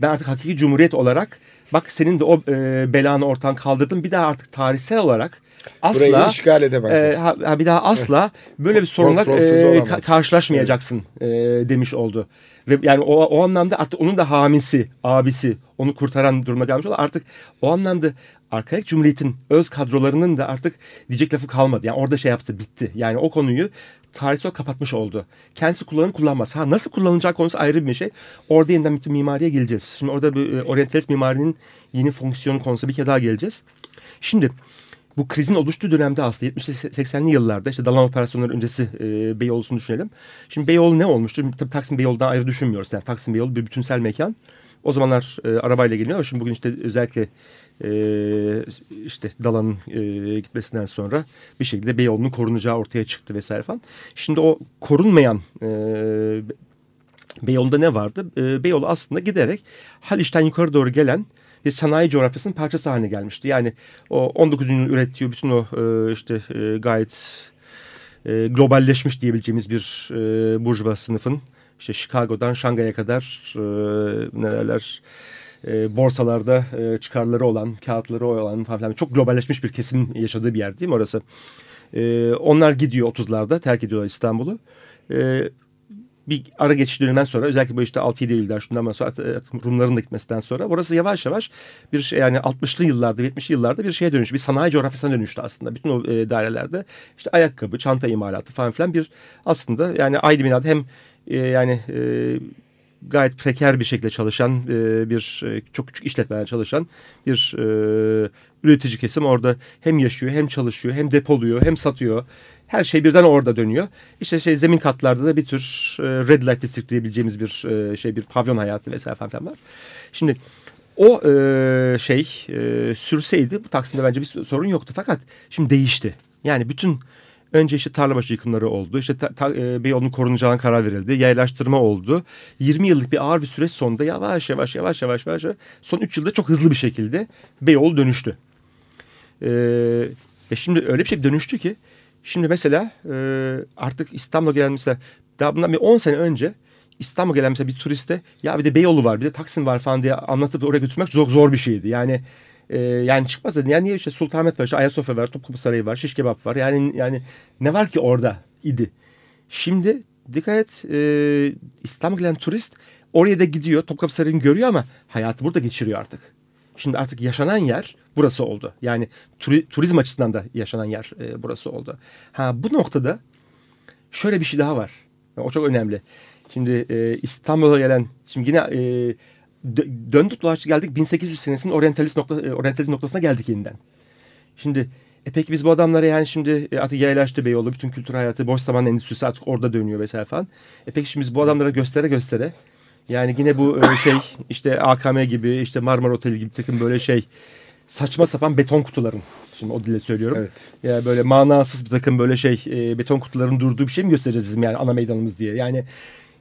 Speaker 4: Ben artık hakiki cumhuriyet olarak bak senin de o e, belanı ortadan kaldırdım. Bir daha artık tarihsel olarak asla
Speaker 5: Burayı işgal edemezsin.
Speaker 4: e, ha, bir daha asla böyle bir sorunla e, ka- karşılaşmayacaksın e, demiş oldu. Ve yani o, o anlamda artık onun da hamisi, abisi onu kurtaran duruma gelmiş oldu. Artık o anlamda Arkaik Cumhuriyet'in öz kadrolarının da artık diyecek lafı kalmadı. Yani orada şey yaptı bitti. Yani o konuyu tarihsel kapatmış oldu. Kendisi kullanır kullanmaz. Ha nasıl kullanılacağı konusu ayrı bir şey. Orada yeniden bütün mimariye geleceğiz. Şimdi orada bir e, oryantalist mimarinin yeni fonksiyonu konusu bir kere daha geleceğiz. Şimdi bu krizin oluştuğu dönemde aslında 70-80'li yıllarda işte Dalan operasyonları öncesi e, Beyoğlu'sunu düşünelim. Şimdi Beyoğlu ne olmuştu? Tabii Taksim Beyoğlu'dan ayrı düşünmüyoruz. Yani Taksim Beyoğlu bir bütünsel mekan. O zamanlar e, arabayla geliniyor ama şimdi bugün işte özellikle e, işte Dalan'ın e, gitmesinden sonra bir şekilde Beyoğlu'nun korunacağı ortaya çıktı vesaire falan. Şimdi o korunmayan e, Beyoğlu'nda ne vardı? E, Beyoğlu aslında giderek Haliç'ten yukarı doğru gelen bir sanayi coğrafyasının parçası haline gelmişti. Yani o 19. yüzyılın ürettiği bütün o e, işte e, gayet e, globalleşmiş diyebileceğimiz bir burjuva sınıfın işte Chicago'dan Şangay'a kadar e, ne derler e, borsalarda çıkarları olan, kağıtları olan falan filan çok globalleşmiş bir kesimin yaşadığı bir yer değil mi orası? Onlar gidiyor 30'larda terk ediyorlar İstanbul'u. Bir ara geçiş döneminden sonra özellikle bu işte 6-7 Eylül'den şundan sonra Rumların da gitmesinden sonra orası yavaş yavaş bir şey yani 60'lı yıllarda 70'li yıllarda bir şeye dönüştü. Bir sanayi coğrafyasına dönüştü aslında. Bütün o e, dairelerde işte ayakkabı, çanta imalatı falan filan bir aslında yani aynı binada hem e, yani e, gayet preker bir şekilde çalışan e, bir e, çok küçük işletmeler çalışan bir e, üretici kesim orada hem yaşıyor hem çalışıyor hem depoluyor hem satıyor. Her şey birden orada dönüyor. İşte şey zemin katlarda da bir tür e, red light district diyebileceğimiz bir e, şey bir pavyon hayatı vesaire falan var. Şimdi o e, şey e, sürseydi bu Taksim'de bence bir sorun yoktu fakat şimdi değişti. Yani bütün önce işte tarlabaşı yıkımları oldu. İşte ta, ta, e, Beyoğlu'nun korunacağına karar verildi. Yaylaştırma oldu. 20 yıllık bir ağır bir süreç sonunda yavaş yavaş yavaş yavaş yavaş son 3 yılda çok hızlı bir şekilde Beyoğlu dönüştü. E, e şimdi öyle bir şey dönüştü ki Şimdi mesela e, artık İstanbul'a gelen mesela daha bundan bir 10 sene önce İstanbul'a gelen mesela bir turiste ya bir de Beyoğlu var bir de Taksim var falan diye anlatıp oraya götürmek çok zor bir şeydi. Yani e, yani çıkmaz dedi. Yani niye işte Sultanahmet var, işte Ayasofya var, Topkapı Sarayı var, Şiş Kebap var. Yani yani ne var ki orada idi. Şimdi dikkat et e, İstanbul'a gelen turist oraya da gidiyor Topkapı Sarayı'nı görüyor ama hayatı burada geçiriyor artık. Şimdi artık yaşanan yer burası oldu. Yani turi, turizm açısından da yaşanan yer e, burası oldu. Ha bu noktada şöyle bir şey daha var. O çok önemli. Şimdi e, İstanbul'a gelen şimdi yine e, döndük dolaştık geldik 1800 senesinin oryantalist, nokta, e, oryantalist noktasına geldik yeniden. Şimdi e peki biz bu adamlara yani şimdi e, artık yaylaştı Beyoğlu bütün kültür hayatı boş zaman endüstrisi artık orada dönüyor vesaire falan. E peki şimdi biz bu adamlara göstere göstere yani yine bu e, şey işte AKM gibi işte Marmara Oteli gibi takım böyle şey saçma sapan beton kutuların. Şimdi o dille söylüyorum.
Speaker 5: Evet.
Speaker 4: Ya yani böyle manasız bir takım böyle şey e, beton kutuların durduğu bir şey mi göstereceğiz bizim yani ana meydanımız diye. Yani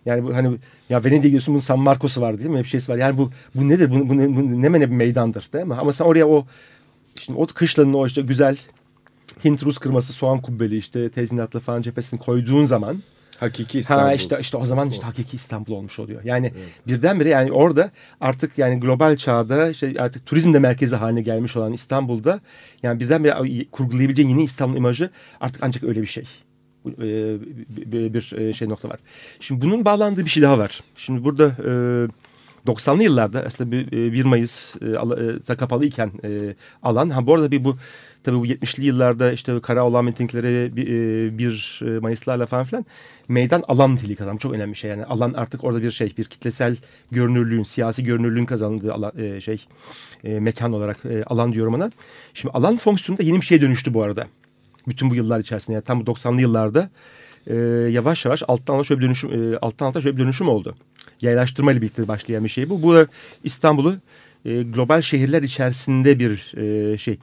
Speaker 4: yani bu hani ya Venedik'e gidiyorsun bunun San Marcos'u var değil mi? Bir şeysi var. Yani bu bu nedir? Bu, bu, ne, bu ne mene bir meydandır değil mi? Ama sen oraya o şimdi o kışlanın o işte güzel Hint Rus kırması soğan kubbeli işte tezinatlı falan cephesini koyduğun zaman
Speaker 5: Hakiki İstanbul.
Speaker 4: Ha işte işte o zaman işte hakiki İstanbul olmuş oluyor. Yani evet. birdenbire yani orada artık yani global çağda işte artık turizm de merkezi haline gelmiş olan İstanbul'da yani birdenbire kurgulayabileceğin yeni İstanbul imajı artık ancak öyle bir şey. Bir şey nokta var. Şimdi bunun bağlandığı bir şey daha var. Şimdi burada 90'lı yıllarda aslında 1 Mayıs kapalı iken alan ha bu arada bir bu Tabii bu 70'li yıllarda işte kara olan mitingleri bir Mayıslarla falan filan meydan alan niteliği kazandı. Çok önemli bir şey yani alan artık orada bir şey bir kitlesel görünürlüğün siyasi görünürlüğün kazandığı alan, şey mekan olarak alan diyorum ona. Şimdi alan fonksiyonu da yeni bir şeye dönüştü bu arada. Bütün bu yıllar içerisinde yani tam bu 90'lı yıllarda yavaş yavaş alttan alta şöyle bir dönüşüm alttan alta şöyle bir dönüşüm oldu. yaylaştırma ile birlikte başlayan bir şey bu. Bu da İstanbul'u e, global şehirler içerisinde bir e, şey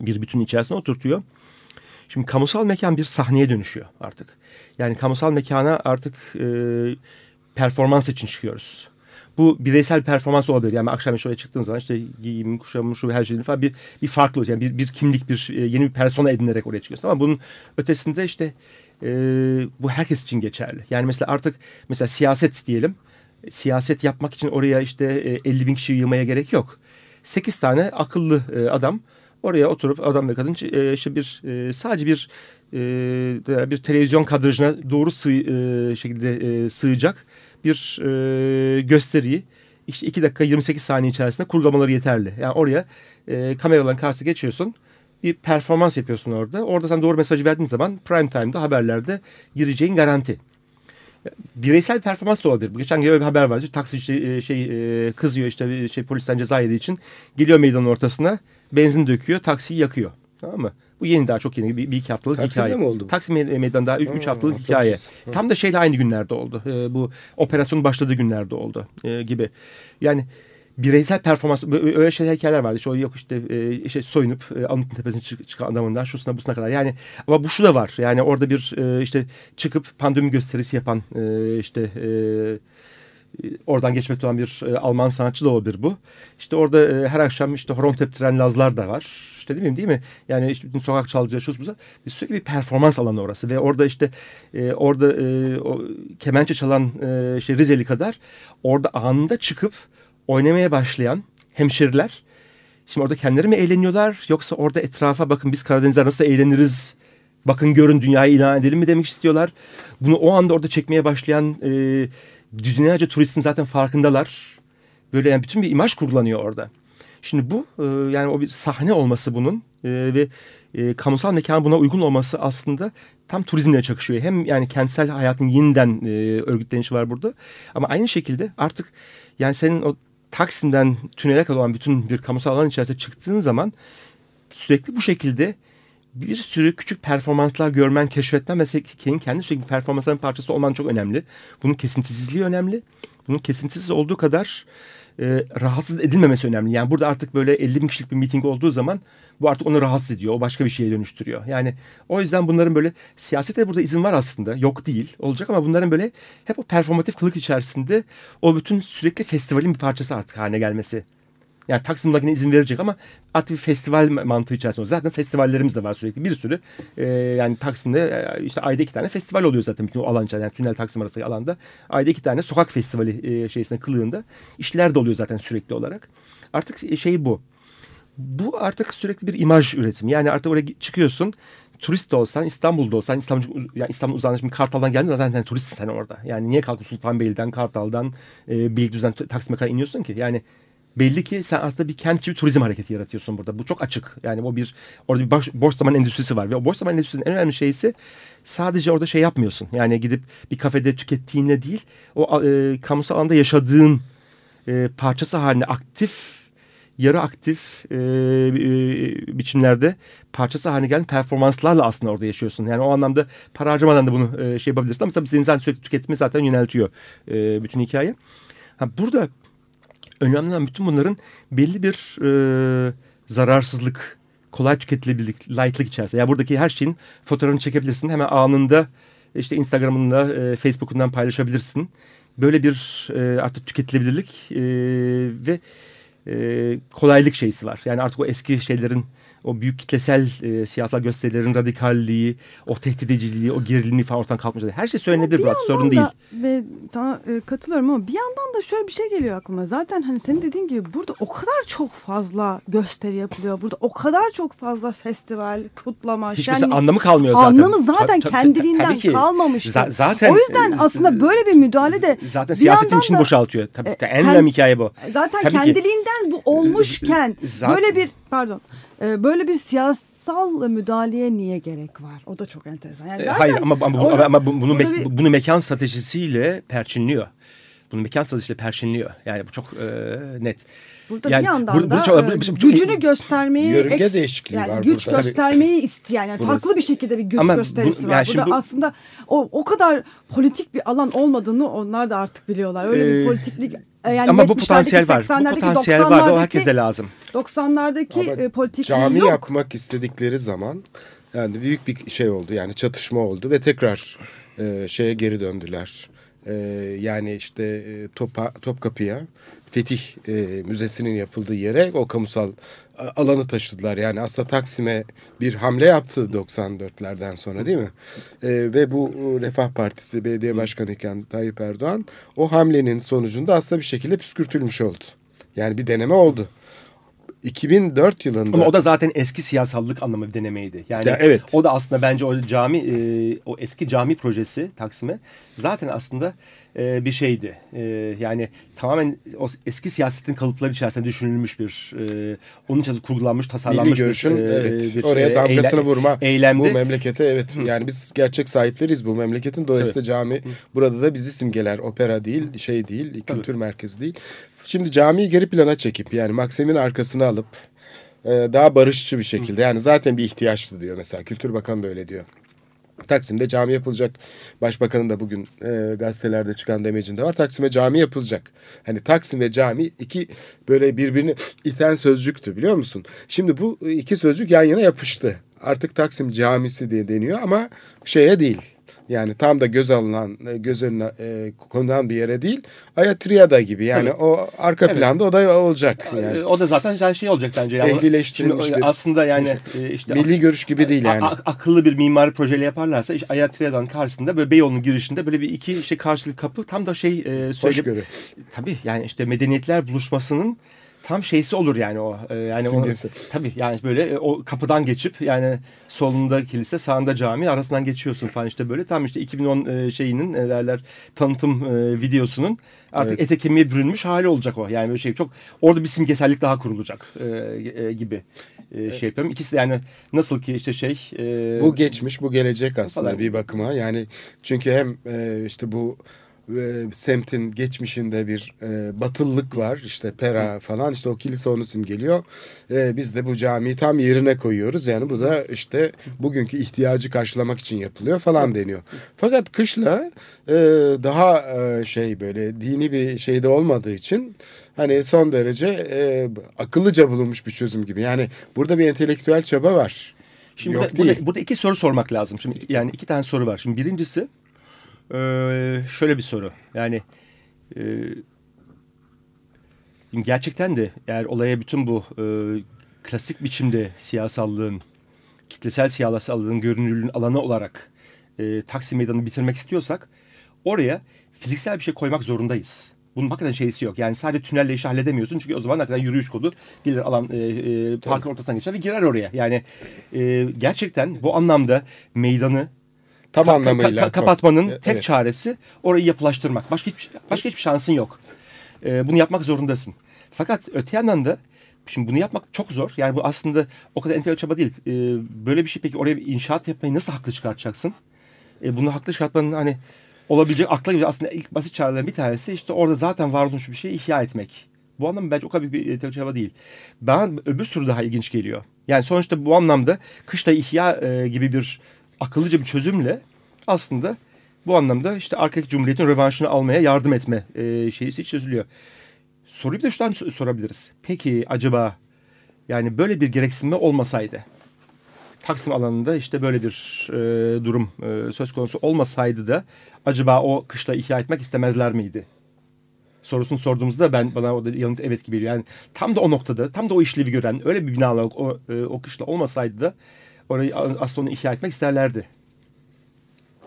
Speaker 4: bir bütün içerisine oturtuyor. Şimdi kamusal mekan bir sahneye dönüşüyor artık. Yani kamusal mekana artık e, performans için çıkıyoruz. Bu bireysel performans olabilir. Yani akşam şuraya çıktığın zaman işte giyim, kuşamım, şu her şeyin falan bir, bir farklı yani bir, bir kimlik, bir e, yeni bir persona edinerek oraya çıkıyorsun. Ama bunun ötesinde işte e, bu herkes için geçerli. Yani mesela artık mesela siyaset diyelim. Siyaset yapmak için oraya işte e, 50 bin kişi yığmaya gerek yok. 8 tane akıllı e, adam oraya oturup adam ve kadın e, işte bir e, sadece bir e, bir televizyon kadrajına doğru sığ, şekilde sığacak bir gösteriyi işte 2 dakika 28 saniye içerisinde kurgulamaları yeterli. Yani oraya e, kameraların karşısına geçiyorsun. Bir performans yapıyorsun orada. Orada sen doğru mesajı verdiğin zaman prime time'da haberlerde gireceğin garanti. Bireysel performans da olabilir. Geçen gün bir haber var. Taksici şey kızıyor işte şey polisten ceza yediği için geliyor meydanın ortasına benzin döküyor, taksiyi yakıyor. Tamam mı? Bu yeni daha çok yeni bir, bir iki haftalık
Speaker 5: Taksim'de
Speaker 4: hikaye.
Speaker 5: mi oldu?
Speaker 4: Taksim meydan daha üç, üç haftalık hikaye. Ha. Tam da şeyle aynı günlerde oldu. Ee, bu operasyon başladığı günlerde oldu ee, gibi. Yani bireysel performans öyle şeyler hikayeler vardı. İşte o yok işte, e, işte soyunup e, anıtın tepesine çık, çıkan adamından şusuna busuna kadar. Yani ama bu şu da var. Yani orada bir e, işte çıkıp pandemi gösterisi yapan e, işte e, oradan geçmekte olan bir e, Alman sanatçı da olabilir bu. İşte orada e, her akşam işte horon teptiren Lazlar da var. İşte değil mi değil mi? Yani işte bütün sokak çalgıcı şu bu sürekli bir performans alanı orası ve orada işte e, orada e, o kemençe çalan e, şey Rizeli kadar orada anında çıkıp oynamaya başlayan hemşeriler şimdi orada kendileri mi eğleniyorlar yoksa orada etrafa bakın biz Karadenizler nasıl eğleniriz bakın görün dünyayı ilan edelim mi demek istiyorlar. Bunu o anda orada çekmeye başlayan e, düzinlerce turistin zaten farkındalar. Böyle yani bütün bir imaj kurgulanıyor orada. Şimdi bu e, yani o bir sahne olması bunun e, ve e, kamusal mekan buna uygun olması aslında tam turizmle çakışıyor. Hem yani kentsel hayatın yeniden e, örgütlenişi var burada ama aynı şekilde artık yani senin o Taksim'den tünele kadar olan bütün bir kamusal alan içerisinde çıktığın zaman sürekli bu şekilde bir sürü küçük performanslar görmen, keşfetmen ve senin kendi sürekli performansların parçası olman çok önemli. Bunun kesintisizliği önemli. Bunun kesintisiz olduğu kadar e, rahatsız edilmemesi önemli. Yani burada artık böyle 50 bin kişilik bir miting olduğu zaman bu artık onu rahatsız ediyor. O başka bir şeye dönüştürüyor. Yani o yüzden bunların böyle siyasete burada izin var aslında. Yok değil. Olacak ama bunların böyle hep o performatif kılık içerisinde o bütün sürekli festivalin bir parçası artık haline gelmesi yani Taksim Lagin'e izin verecek ama artık bir festival mantığı içerisinde. Zaten festivallerimiz de var sürekli bir sürü. E, yani Taksim'de e, işte ayda iki tane festival oluyor zaten bütün o alan yani tünel Taksim arası alanda. Ayda iki tane sokak festivali e, şeysine kılığında işler de oluyor zaten sürekli olarak. Artık şey bu. Bu artık sürekli bir imaj üretimi. Yani artık oraya çıkıyorsun turist de olsan İstanbul'da olsan İstanbul, yani İstanbul uzanmış şimdi Kartal'dan geldin zaten yani turistsin sen orada. Yani niye kalkıp Sultanbeyli'den Kartal'dan e, Beylikdüzü'den Taksim'e kadar iniyorsun ki? Yani belli ki sen aslında bir kentçi bir turizm hareketi yaratıyorsun burada. Bu çok açık. Yani o bir orada bir boş, boş zaman endüstrisi var ve o boş zaman endüstrisinin en önemli şeysi sadece orada şey yapmıyorsun. Yani gidip bir kafede tükettiğinle değil o e, kamusal alanda yaşadığın e, parçası haline aktif yarı aktif e, e, biçimlerde parçası haline gelen performanslarla aslında orada yaşıyorsun. Yani o anlamda para harcamadan da bunu e, şey yapabilirsin ama tabii senin sürekli tüketimi zaten yöneltiyor e, bütün hikaye. Ha, burada önemli olan bütün bunların belli bir e, zararsızlık, kolay tüketilebilirlik, lightlık içerisinde. Yani buradaki her şeyin fotoğrafını çekebilirsin. Hemen anında işte Instagram'ında, e, Facebook'undan paylaşabilirsin. Böyle bir e, artık tüketilebilirlik e, ve e, kolaylık şeysi var. Yani artık o eski şeylerin o büyük kitlesel e, siyasal gösterilerin radikalliği, o tehdit ediciliği, o gerilimi falan ortadan kalkmış. Her şey söylenebilir Burak, sorun değil.
Speaker 3: Ve sana e, katılıyorum ama bir yandan da şöyle bir şey geliyor aklıma. Zaten hani senin dediğin gibi burada o kadar çok fazla gösteri yapılıyor. Burada o kadar çok fazla festival, kutlama,
Speaker 4: Hiçbir şenlik. anlamı kalmıyor zaten.
Speaker 3: Anlamı zaten tabii, kendiliğinden kalmamış.
Speaker 4: Z zaten.
Speaker 3: O yüzden aslında böyle bir müdahale de
Speaker 4: zaten siyasetin içini boşaltıyor. Tabii, e, en önemli hikaye bu.
Speaker 3: Zaten tabii kendiliğinden ki. bu olmuşken zaten, böyle bir pardon böyle bir siyasal müdahaleye niye gerek var? O da çok enteresan.
Speaker 4: Yani e, Hayır ama, ama, bu, ama bunu, me, bir... bunu mekan stratejisiyle perçinliyor. Bunu mekansal işte perşinliyor. Yani bu çok e, net.
Speaker 3: Burada
Speaker 4: Yani
Speaker 3: bir yandan
Speaker 4: bu- bu
Speaker 3: da
Speaker 4: çok-
Speaker 3: e,
Speaker 4: bu çok-
Speaker 3: gücünü göstermeyi
Speaker 5: Yörünge
Speaker 3: eks-
Speaker 5: değişikliği
Speaker 3: yani
Speaker 5: var
Speaker 3: güç
Speaker 5: burada.
Speaker 3: göstermeyi isteyen yani
Speaker 5: Burası.
Speaker 3: farklı bir şekilde bir güç
Speaker 4: Ama bu-
Speaker 3: gösterisi
Speaker 4: yani
Speaker 3: var.
Speaker 4: şimdi
Speaker 3: Burada
Speaker 4: bu-
Speaker 3: aslında o o kadar politik bir alan olmadığını onlar da artık biliyorlar. Öyle bir
Speaker 4: Ee,
Speaker 3: politiklik e, yani
Speaker 4: Ama bu
Speaker 3: 70'lerdeki,
Speaker 4: potansiyel var. Bu
Speaker 3: 80'lerdeki,
Speaker 4: potansiyel var ve o
Speaker 3: 90'lardaki
Speaker 4: herkese lazım.
Speaker 3: 90'lardaki
Speaker 5: Ama
Speaker 3: e, politikliği
Speaker 5: cami
Speaker 3: yok.
Speaker 5: yapmak istedikleri zaman yani büyük bir şey oldu yani çatışma oldu ve tekrar e, şeye geri döndüler. E, yani işte e, Topa, Topkapı'ya Fetih e, Müzesi'nin yapıldığı yere o kamusal a- alanı taşıdılar. Yani aslında Taksim'e bir hamle yaptı 94'lerden sonra değil mi? E, ve bu e, Refah Partisi belediye başkanı iken Tayyip Erdoğan o hamlenin sonucunda aslında bir şekilde püskürtülmüş oldu. Yani bir deneme oldu. 2004 yılında
Speaker 4: Ama o da zaten eski siyasallık anlamı bir denemeydi. Yani
Speaker 5: Ya, evet.
Speaker 4: o da aslında bence o cami e, o eski cami projesi Taksim'e zaten aslında e, bir şeydi. E, yani tamamen o eski siyasetin kalıpları içerisinde düşünülmüş bir e, onun için kurgulanmış, tasarlanmış
Speaker 5: Milli görüşün
Speaker 4: bir, e,
Speaker 5: evet
Speaker 4: bir,
Speaker 5: oraya
Speaker 4: e,
Speaker 5: damgasını
Speaker 4: eyle-
Speaker 5: vurma
Speaker 4: eylemdi.
Speaker 5: bu memlekete evet yani biz gerçek sahipleriz bu memleketin dolayısıyla cami burada da bizi simgeler opera değil şey değil kültür merkezi değil. Şimdi camiyi geri plana çekip yani Maksim'in arkasına alıp e, daha barışçı bir şekilde yani zaten bir ihtiyaçtı diyor mesela Kültür Bakanı da öyle diyor. Taksim'de cami yapılacak. Başbakanın da bugün e, gazetelerde çıkan demecinde var. Taksim'e cami yapılacak. Hani Taksim ve cami iki böyle birbirini iten sözcüktü biliyor musun? Şimdi bu iki sözcük yan yana yapıştı. Artık Taksim camisi diye deniyor ama şeye değil. Yani tam da göz alınan, e, göz önüne e, konulan bir yere değil. Ayatriyada gibi yani
Speaker 4: Tabii.
Speaker 5: o arka
Speaker 4: Evet.
Speaker 5: planda o da olacak. Yani
Speaker 4: E, O da zaten yani şey olacak bence. Yani,
Speaker 5: Ehlileştirilmiş
Speaker 4: Şimdi
Speaker 5: bir-
Speaker 4: aslında yani e, işte
Speaker 5: milli görüş gibi değil yani.
Speaker 4: Akıllı bir mimari projeyle yaparlarsa işte Ayatriya'dan karşısında böyle Beyoğlu'nun girişinde böyle bir iki şey karşılıklı kapı tam da şey e, söyle-
Speaker 5: Hoşgörü.
Speaker 4: Tabii yani işte medeniyetler buluşmasının tam şeysi olur yani o. E, yani
Speaker 5: Simgesi.
Speaker 4: O, tabii yani böyle e, o kapıdan geçip yani solunda kilise sağında cami arasından geçiyorsun falan işte böyle tam işte 2010 e, şeyinin ne derler tanıtım e, videosunun artık
Speaker 5: Evet.
Speaker 4: ete kemiğe bürünmüş hali olacak o. Yani böyle şey çok orada bir simgesellik daha kurulacak e, e, gibi e, şey yapıyorum. İkisi de yani nasıl ki işte şey e,
Speaker 5: Bu geçmiş, bu gelecek aslında
Speaker 4: Falan.
Speaker 5: bir bakıma. Yani çünkü hem e, işte bu e, semtin geçmişinde bir e, batılılık var. İşte Pera falan işte o kilise onu simgeliyor. E, biz de bu camiyi tam yerine koyuyoruz. Yani bu da işte bugünkü ihtiyacı karşılamak için yapılıyor falan deniyor. Fakat kışla e, daha e, şey böyle dini bir şeyde olmadığı için hani son derece e, akıllıca bulunmuş bir çözüm gibi. Yani burada bir entelektüel çaba var.
Speaker 4: Şimdi
Speaker 5: Yok
Speaker 4: burada,
Speaker 5: değil.
Speaker 4: burada iki soru sormak lazım. Şimdi yani iki tane soru var. Şimdi birincisi e, şöyle bir soru. Yani e, gerçekten de eğer olaya bütün bu e, klasik biçimde siyasallığın, kitlesel siyasallığın görünürlüğün alanı olarak e, Taksim Meydanı'nı bitirmek istiyorsak oraya fiziksel bir şey koymak zorundayız. Bunun hakikaten şeysi yok. Yani sadece tünelle işi halledemiyorsun. Çünkü o zaman hakikaten yürüyüş kodu gelir alan e, e, parkın ortasından geçer ve girer oraya. Yani e, gerçekten bu anlamda meydanı
Speaker 5: Tam
Speaker 4: ka-
Speaker 5: anlamıyla.
Speaker 4: ka- kapatmanın
Speaker 5: Evet.
Speaker 4: tek çaresi orayı yapılaştırmak. Başka hiçbir, başka hiçbir şansın yok. E, bunu yapmak zorundasın. Fakat öte yandan da şimdi bunu yapmak çok zor. Yani bu aslında o kadar entelektüel çaba değil. E, böyle bir şey peki oraya bir inşaat yapmayı nasıl haklı çıkartacaksın? E, bunu haklı çıkartmanın hani olabilecek akla gibi aslında ilk basit çarelerden bir tanesi işte orada zaten var olmuş bir şeyi ihya etmek. Bu anlamda bence o kadar bir entelektüel çaba değil. Bana öbür soru daha ilginç geliyor. Yani sonuçta bu anlamda kışla ihya e, gibi bir akıllıca bir çözümle aslında bu anlamda işte Arkeolojik Cumhuriyet'in rövanşını almaya yardım etme e, şeysi çözülüyor. Soruyu bir de şuradan sorabiliriz. Peki acaba yani böyle bir gereksinme olmasaydı Taksim alanında işte böyle bir e, durum e, söz konusu olmasaydı da acaba o kışla ihya etmek istemezler miydi? Sorusunu sorduğumuzda ben bana o da yanıt evet gibi geliyor. Yani tam da o noktada, tam da o işlevi gören öyle bir binalar o, e, o kışla olmasaydı da orayı aslında onu ihya etmek isterlerdi.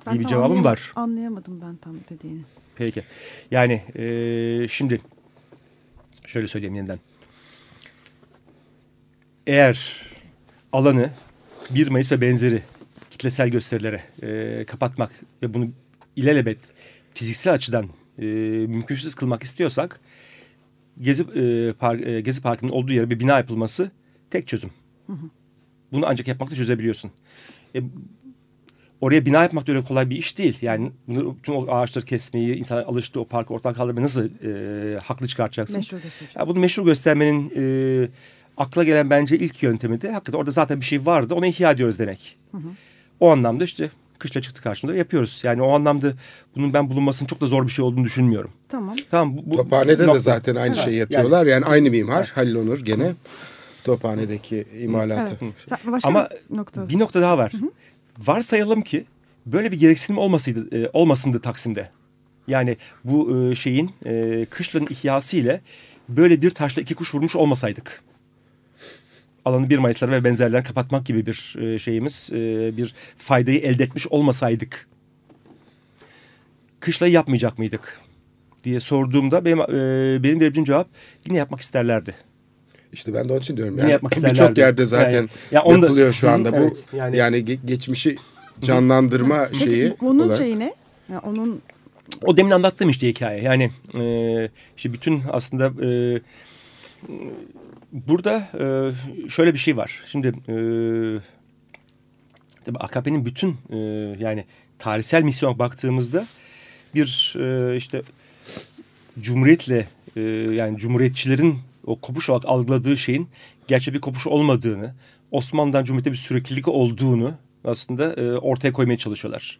Speaker 3: Ben
Speaker 4: İyi bir cevabım var.
Speaker 3: Anlayamadım ben tam dediğini.
Speaker 4: Peki. Yani e, şimdi şöyle söyleyeyim yeniden. Eğer alanı 1 Mayıs ve benzeri kitlesel gösterilere e, kapatmak ve bunu ilelebet fiziksel açıdan e, mümkünsüz kılmak istiyorsak Gezi, e, Park, e, Gezi Parkı'nın olduğu yere bir bina yapılması tek çözüm. Bunu ancak yapmakta çözebiliyorsun. E, oraya bina yapmak da öyle kolay bir iş değil. Yani bunu, tüm o ağaçları kesmeyi, insanlar alıştığı o parkı ortadan kaldırmayı nasıl e, haklı çıkartacaksın?
Speaker 3: Meşhur göstereceğiz.
Speaker 4: Ya bunu meşhur göstermenin e, akla gelen bence ilk yöntemi de hakikaten orada zaten bir şey vardı. Onu ihya ediyoruz demek. O anlamda işte kışla çıktı karşımıza yapıyoruz. Yani o anlamda bunun ben bulunmasının çok da zor bir şey olduğunu düşünmüyorum.
Speaker 3: Tamam.
Speaker 4: Tamam bu, bu
Speaker 5: Tophane'de de
Speaker 4: nokta.
Speaker 5: zaten aynı
Speaker 4: Evet,
Speaker 5: şeyi
Speaker 4: yani-
Speaker 5: yapıyorlar. Yani, aynı mimar Halil Onur gene Tophane'deki imalatı.
Speaker 3: Evet. Başka
Speaker 4: Ama
Speaker 3: bir nokta.
Speaker 4: bir nokta daha var. Varsayalım ki böyle bir gereksinim olmasıydı, e, olmasındı Taksim'de. Yani bu e, şeyin e, kışlanın ihyası ile böyle bir taşla iki kuş vurmuş olmasaydık. Alanı 1 Mayıs'ları ve benzerlerini kapatmak gibi bir e, şeyimiz, e, bir faydayı elde etmiş olmasaydık. Kışlayı yapmayacak mıydık? diye sorduğumda benim, e, benim verebileceğim cevap yine yapmak isterlerdi.
Speaker 5: İşte ben de onun için diyorum. Yani birçok yerde zaten
Speaker 4: Yani- ya onu da-
Speaker 5: yapılıyor şu anda. Bu
Speaker 4: evet,
Speaker 5: yani,
Speaker 4: yani-
Speaker 5: ge- geçmişi canlandırma
Speaker 3: Peki
Speaker 5: şeyi.
Speaker 3: onun
Speaker 5: olarak.
Speaker 3: şeyi ne? Yani onun
Speaker 4: O demin anlattığım işte hikaye. Yani e, işte bütün aslında e, burada e, şöyle bir şey var. Şimdi e, tabii AKP'nin bütün e, yani tarihsel misyona baktığımızda bir e, işte cumhuriyetle e, yani cumhuriyetçilerin o kopuş olarak algıladığı şeyin gerçek bir kopuş olmadığını, Osmanlı'dan Cumhuriyet'e bir süreklilik olduğunu aslında e, ortaya koymaya çalışıyorlar.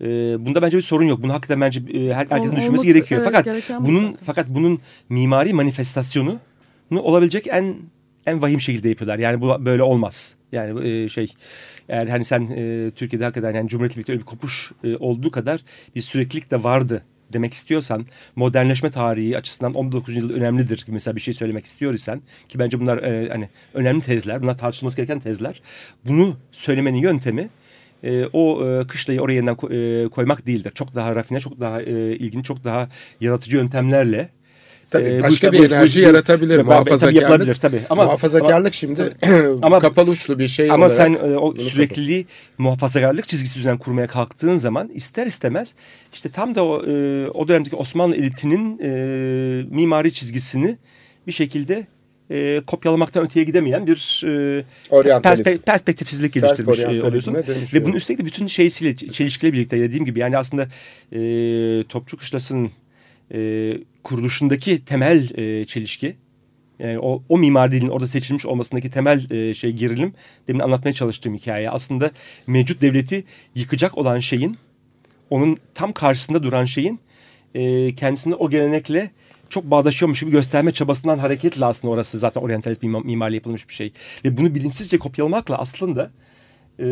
Speaker 4: E, bunda bence bir sorun yok. Bunu hakikaten bence e, her, herkesin
Speaker 3: Olması-
Speaker 4: düşünmesi gerekiyor.
Speaker 3: evet,
Speaker 4: fakat bunun
Speaker 3: zaten.
Speaker 4: fakat bunun mimari manifestasyonu bunu olabilecek en en vahim şekilde yapıyorlar. Yani bu böyle olmaz. Yani e, şey eğer hani sen e, Türkiye'de hakikaten yani Cumhuriyet'le birlikte öyle bir kopuş e, olduğu kadar bir süreklilik de vardı demek istiyorsan modernleşme tarihi açısından 19. yıl önemlidir gibi mesela bir şey söylemek istiyor isen ki bence bunlar e, hani önemli tezler bunlar tartışılması gereken tezler bunu söylemenin yöntemi e, o e, kışlayı oraya yeniden ko- e, koymak değildir. Çok daha rafine, çok daha e, ilgili, çok daha yaratıcı yöntemlerle
Speaker 5: Tabii
Speaker 4: e, bu
Speaker 5: başka bir enerji
Speaker 4: bu-
Speaker 5: yaratabilir.
Speaker 4: Tabii, tabii
Speaker 5: Muhafazakarlık.
Speaker 4: yapılabilir tabii. Ama,
Speaker 5: Muhafazakarlık şimdi
Speaker 4: Ama-
Speaker 5: kapalı uçlu bir şey
Speaker 4: ama
Speaker 5: olarak.
Speaker 4: sen e, o sürekliliği muhafazakarlık çizgisi üzerinden kurmaya kalktığın zaman ister istemez işte tam da o, e, o dönemdeki Osmanlı elitinin e, mimari çizgisini bir şekilde e, kopyalamaktan öteye gidemeyen bir e, perspe- perspektifsizlik geliştirmiş e, oluyorsun. Ve bunun üstelik de bütün şeysiyle çelişkiyle birlikte dediğim gibi yani aslında e, Topçu Kışlası'nın e, kuruluşundaki temel e, çelişki yani o, o mimari dilin orada seçilmiş olmasındaki temel e, şey gerilim demin anlatmaya çalıştığım hikaye. Aslında mevcut devleti yıkacak olan şeyin onun tam karşısında duran şeyin e, kendisini o gelenekle çok bağdaşıyormuş gibi gösterme çabasından hareketle aslında orası zaten oryantalist mimar- mimarla yapılmış bir şey. Ve bunu bilinçsizce kopyalamakla aslında e,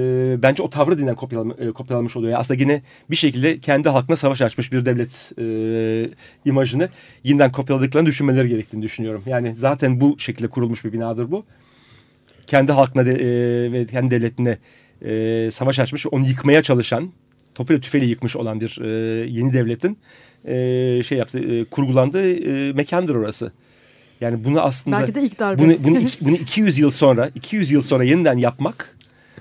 Speaker 4: bence o tavrı dinen kopyalama, e, kopyalamış oluyor. Yani aslında yine bir şekilde kendi halkına savaş açmış bir devlet e, imajını yeniden kopyaladıklarını düşünmeleri gerektiğini düşünüyorum. Yani zaten bu şekilde kurulmuş bir binadır bu. Kendi halkına de, e, ve kendi devletine e, savaş açmış, onu yıkmaya çalışan, topuyla tüfeğiyle yıkmış olan bir e, yeni devletin e, şey yaptı, e, kurgulandığı e, mekandır orası. Yani bunu aslında
Speaker 3: belki de ilk darbe.
Speaker 4: bunu, bunu, iki- bunu 200 yıl sonra 200 yıl sonra yeniden yapmak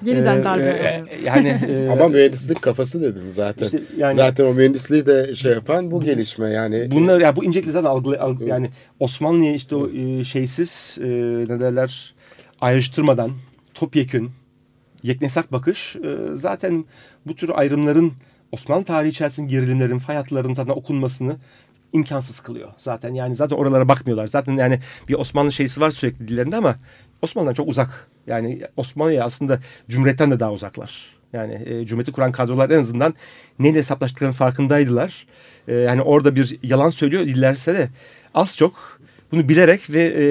Speaker 3: Yeniden
Speaker 4: e,
Speaker 3: darbe.
Speaker 4: e, yani e,
Speaker 5: Ama mühendislik kafası dedin zaten.
Speaker 4: işte yani
Speaker 5: Zaten o mühendisliği de şey yapan bu gelişme yani.
Speaker 4: bunlar ya bu incelikle zaten algı, algı- yani Osmanlı'ya işte o e, şeysiz e, ne derler ayrıştırmadan topyekün yeknesak bakış e, zaten bu tür ayrımların Osmanlı tarihi içerisinde gerilimlerin, fay hatlarının zaten okunmasını imkansız kılıyor. Zaten yani zaten oralara bakmıyorlar. Zaten yani bir Osmanlı şeysi var sürekli dillerinde ama Osmanlı'dan çok uzak. Yani Osmanlı'ya aslında Cumhuriyet'ten de daha uzaklar. Yani e, Cumhuriyet'i kuran kadrolar en azından neyle hesaplaştıklarının farkındaydılar. E, yani orada bir yalan söylüyor dillerse de az çok bunu bilerek ve e,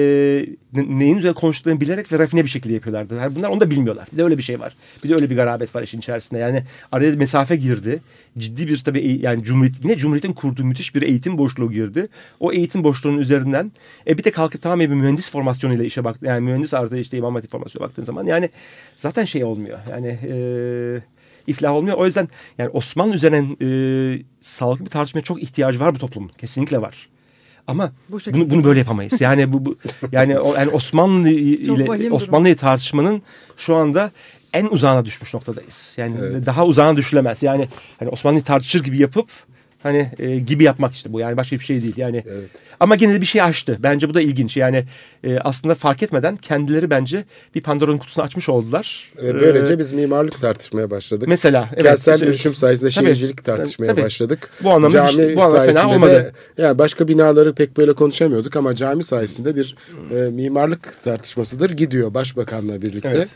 Speaker 4: ne- neyin üzerine konuştuklarını bilerek ve rafine bir şekilde yapıyorlardı. Yani bunlar onu da bilmiyorlar. Bir de öyle bir şey var. Bir de öyle bir garabet var işin içerisinde. Yani araya mesafe girdi. Ciddi bir tabii e- yani Cumhuriyet, yine Cumhuriyet'in kurduğu müthiş bir eğitim boşluğu girdi. O eğitim boşluğunun üzerinden e, bir de kalkıp tamamen bir mühendis formasyonuyla işe baktı. Yani mühendis artı işte İmam Hatip formasyonuna baktığın zaman yani zaten şey olmuyor. Yani e, iflah olmuyor. O yüzden yani Osmanlı üzerine e, sağlıklı bir tartışmaya çok ihtiyacı var bu toplumun. Kesinlikle var. Ama
Speaker 3: Bu
Speaker 4: bunu, bunu böyle yapamayız. Yani bu, bu yani, o, yani Osmanlı ile. Osmanlı'yı tartışmanın şu anda en uzağına düşmüş noktadayız. Yani
Speaker 5: Evet.
Speaker 4: daha uzağına düşülemez. Yani hani Osmanlı'yı tartışır gibi yapıp Hani e, gibi yapmak işte bu yani başka bir şey değil yani.
Speaker 5: Evet.
Speaker 4: Ama gene de bir şey açtı. Bence bu da ilginç. Yani e, aslında fark etmeden kendileri bence bir Pandora'nın kutusunu açmış oldular.
Speaker 5: Ve böylece
Speaker 4: Ee,
Speaker 5: biz mimarlık tartışmaya başladık.
Speaker 4: mesela evet,
Speaker 5: Kentsel
Speaker 4: işte-
Speaker 5: dönüşüm sayesinde
Speaker 4: Tabii,
Speaker 5: şehircilik tartışmaya
Speaker 4: tabii.
Speaker 5: başladık.
Speaker 4: Bu anlamda
Speaker 5: cami
Speaker 4: bir- bu anlamda fena
Speaker 5: sayesinde
Speaker 4: olmadı.
Speaker 5: de yani başka binaları pek böyle konuşamıyorduk ama cami sayesinde bir e, mimarlık tartışmasıdır gidiyor başbakanla birlikte.
Speaker 4: Evet.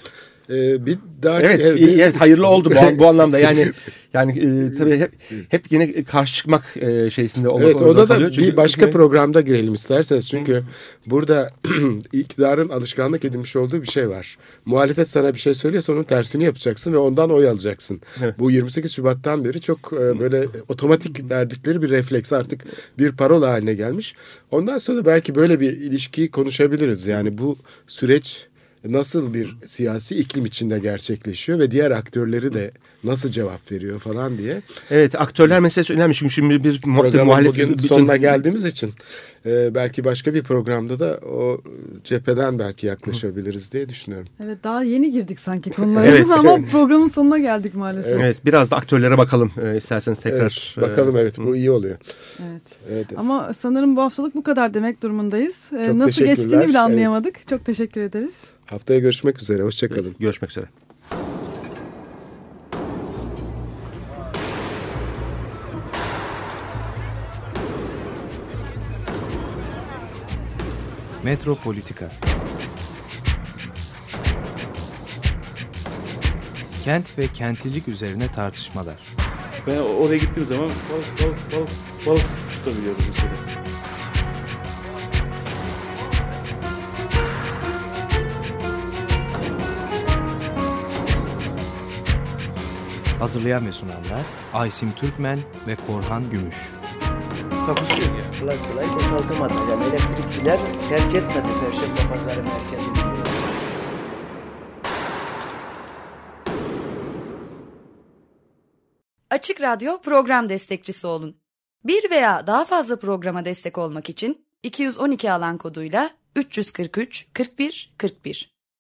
Speaker 5: E, bir daha
Speaker 4: Evet, iyi, evet hayırlı oldu bu, bu anlamda. Yani yani e, tabii hep hep yine karşı çıkmak e, şeysinde olmak
Speaker 5: Evet
Speaker 4: zorunda
Speaker 5: o da.
Speaker 4: Çünkü-
Speaker 5: bir başka programda girelim isterseniz. Çünkü burada iktidarın alışkanlık edinmiş olduğu bir şey var. Muhalefet sana bir şey söylüyorsa onun tersini yapacaksın ve ondan oy alacaksın.
Speaker 4: Evet.
Speaker 5: Bu 28 Şubat'tan beri çok e, böyle otomatik verdikleri bir refleks artık bir parola haline gelmiş. Ondan sonra belki böyle bir ilişkiyi konuşabiliriz. Yani bu süreç nasıl bir siyasi iklim içinde gerçekleşiyor ve diğer aktörleri de nasıl cevap veriyor falan diye.
Speaker 4: Evet aktörler meselesi önemli çünkü şimdi bir
Speaker 5: Programın
Speaker 4: muhalif
Speaker 5: bugün
Speaker 4: bütün-
Speaker 5: sonuna geldiğimiz için e, belki başka bir programda da o cepheden belki yaklaşabiliriz diye düşünüyorum.
Speaker 3: Evet daha yeni girdik sanki konulara
Speaker 4: Evet.
Speaker 3: ama programın sonuna geldik maalesef.
Speaker 4: Evet biraz da aktörlere bakalım e, isterseniz tekrar.
Speaker 5: Evet, bakalım
Speaker 4: e,
Speaker 5: evet bu iyi oluyor.
Speaker 3: Evet.
Speaker 5: Evet.
Speaker 3: Ama sanırım bu haftalık bu kadar demek durumundayız. Ee,
Speaker 5: Çok
Speaker 3: Nasıl geçtiğini bile anlayamadık. Çok teşekkür ederiz.
Speaker 5: Haftaya görüşmek üzere. Hoşçakalın.
Speaker 4: Görüşmek üzere.
Speaker 6: Metropolitika Kent ve kentlilik üzerine tartışmalar.
Speaker 1: Ben oraya gittiğim zaman balık balık balık balık tutabiliyorum mesela.
Speaker 6: Hazırlayan ve sunanlar Aysim Türkmen ve Korhan Gümüş.
Speaker 1: Takusu yok yani.
Speaker 2: Kolay kolay boşaltamadı. Yani elektrikçiler terk etmedi Perşembe Pazarı merkezini.
Speaker 7: Açık Radyo program destekçisi olun. Bir veya daha fazla programa destek olmak için 212 alan koduyla 343 41 41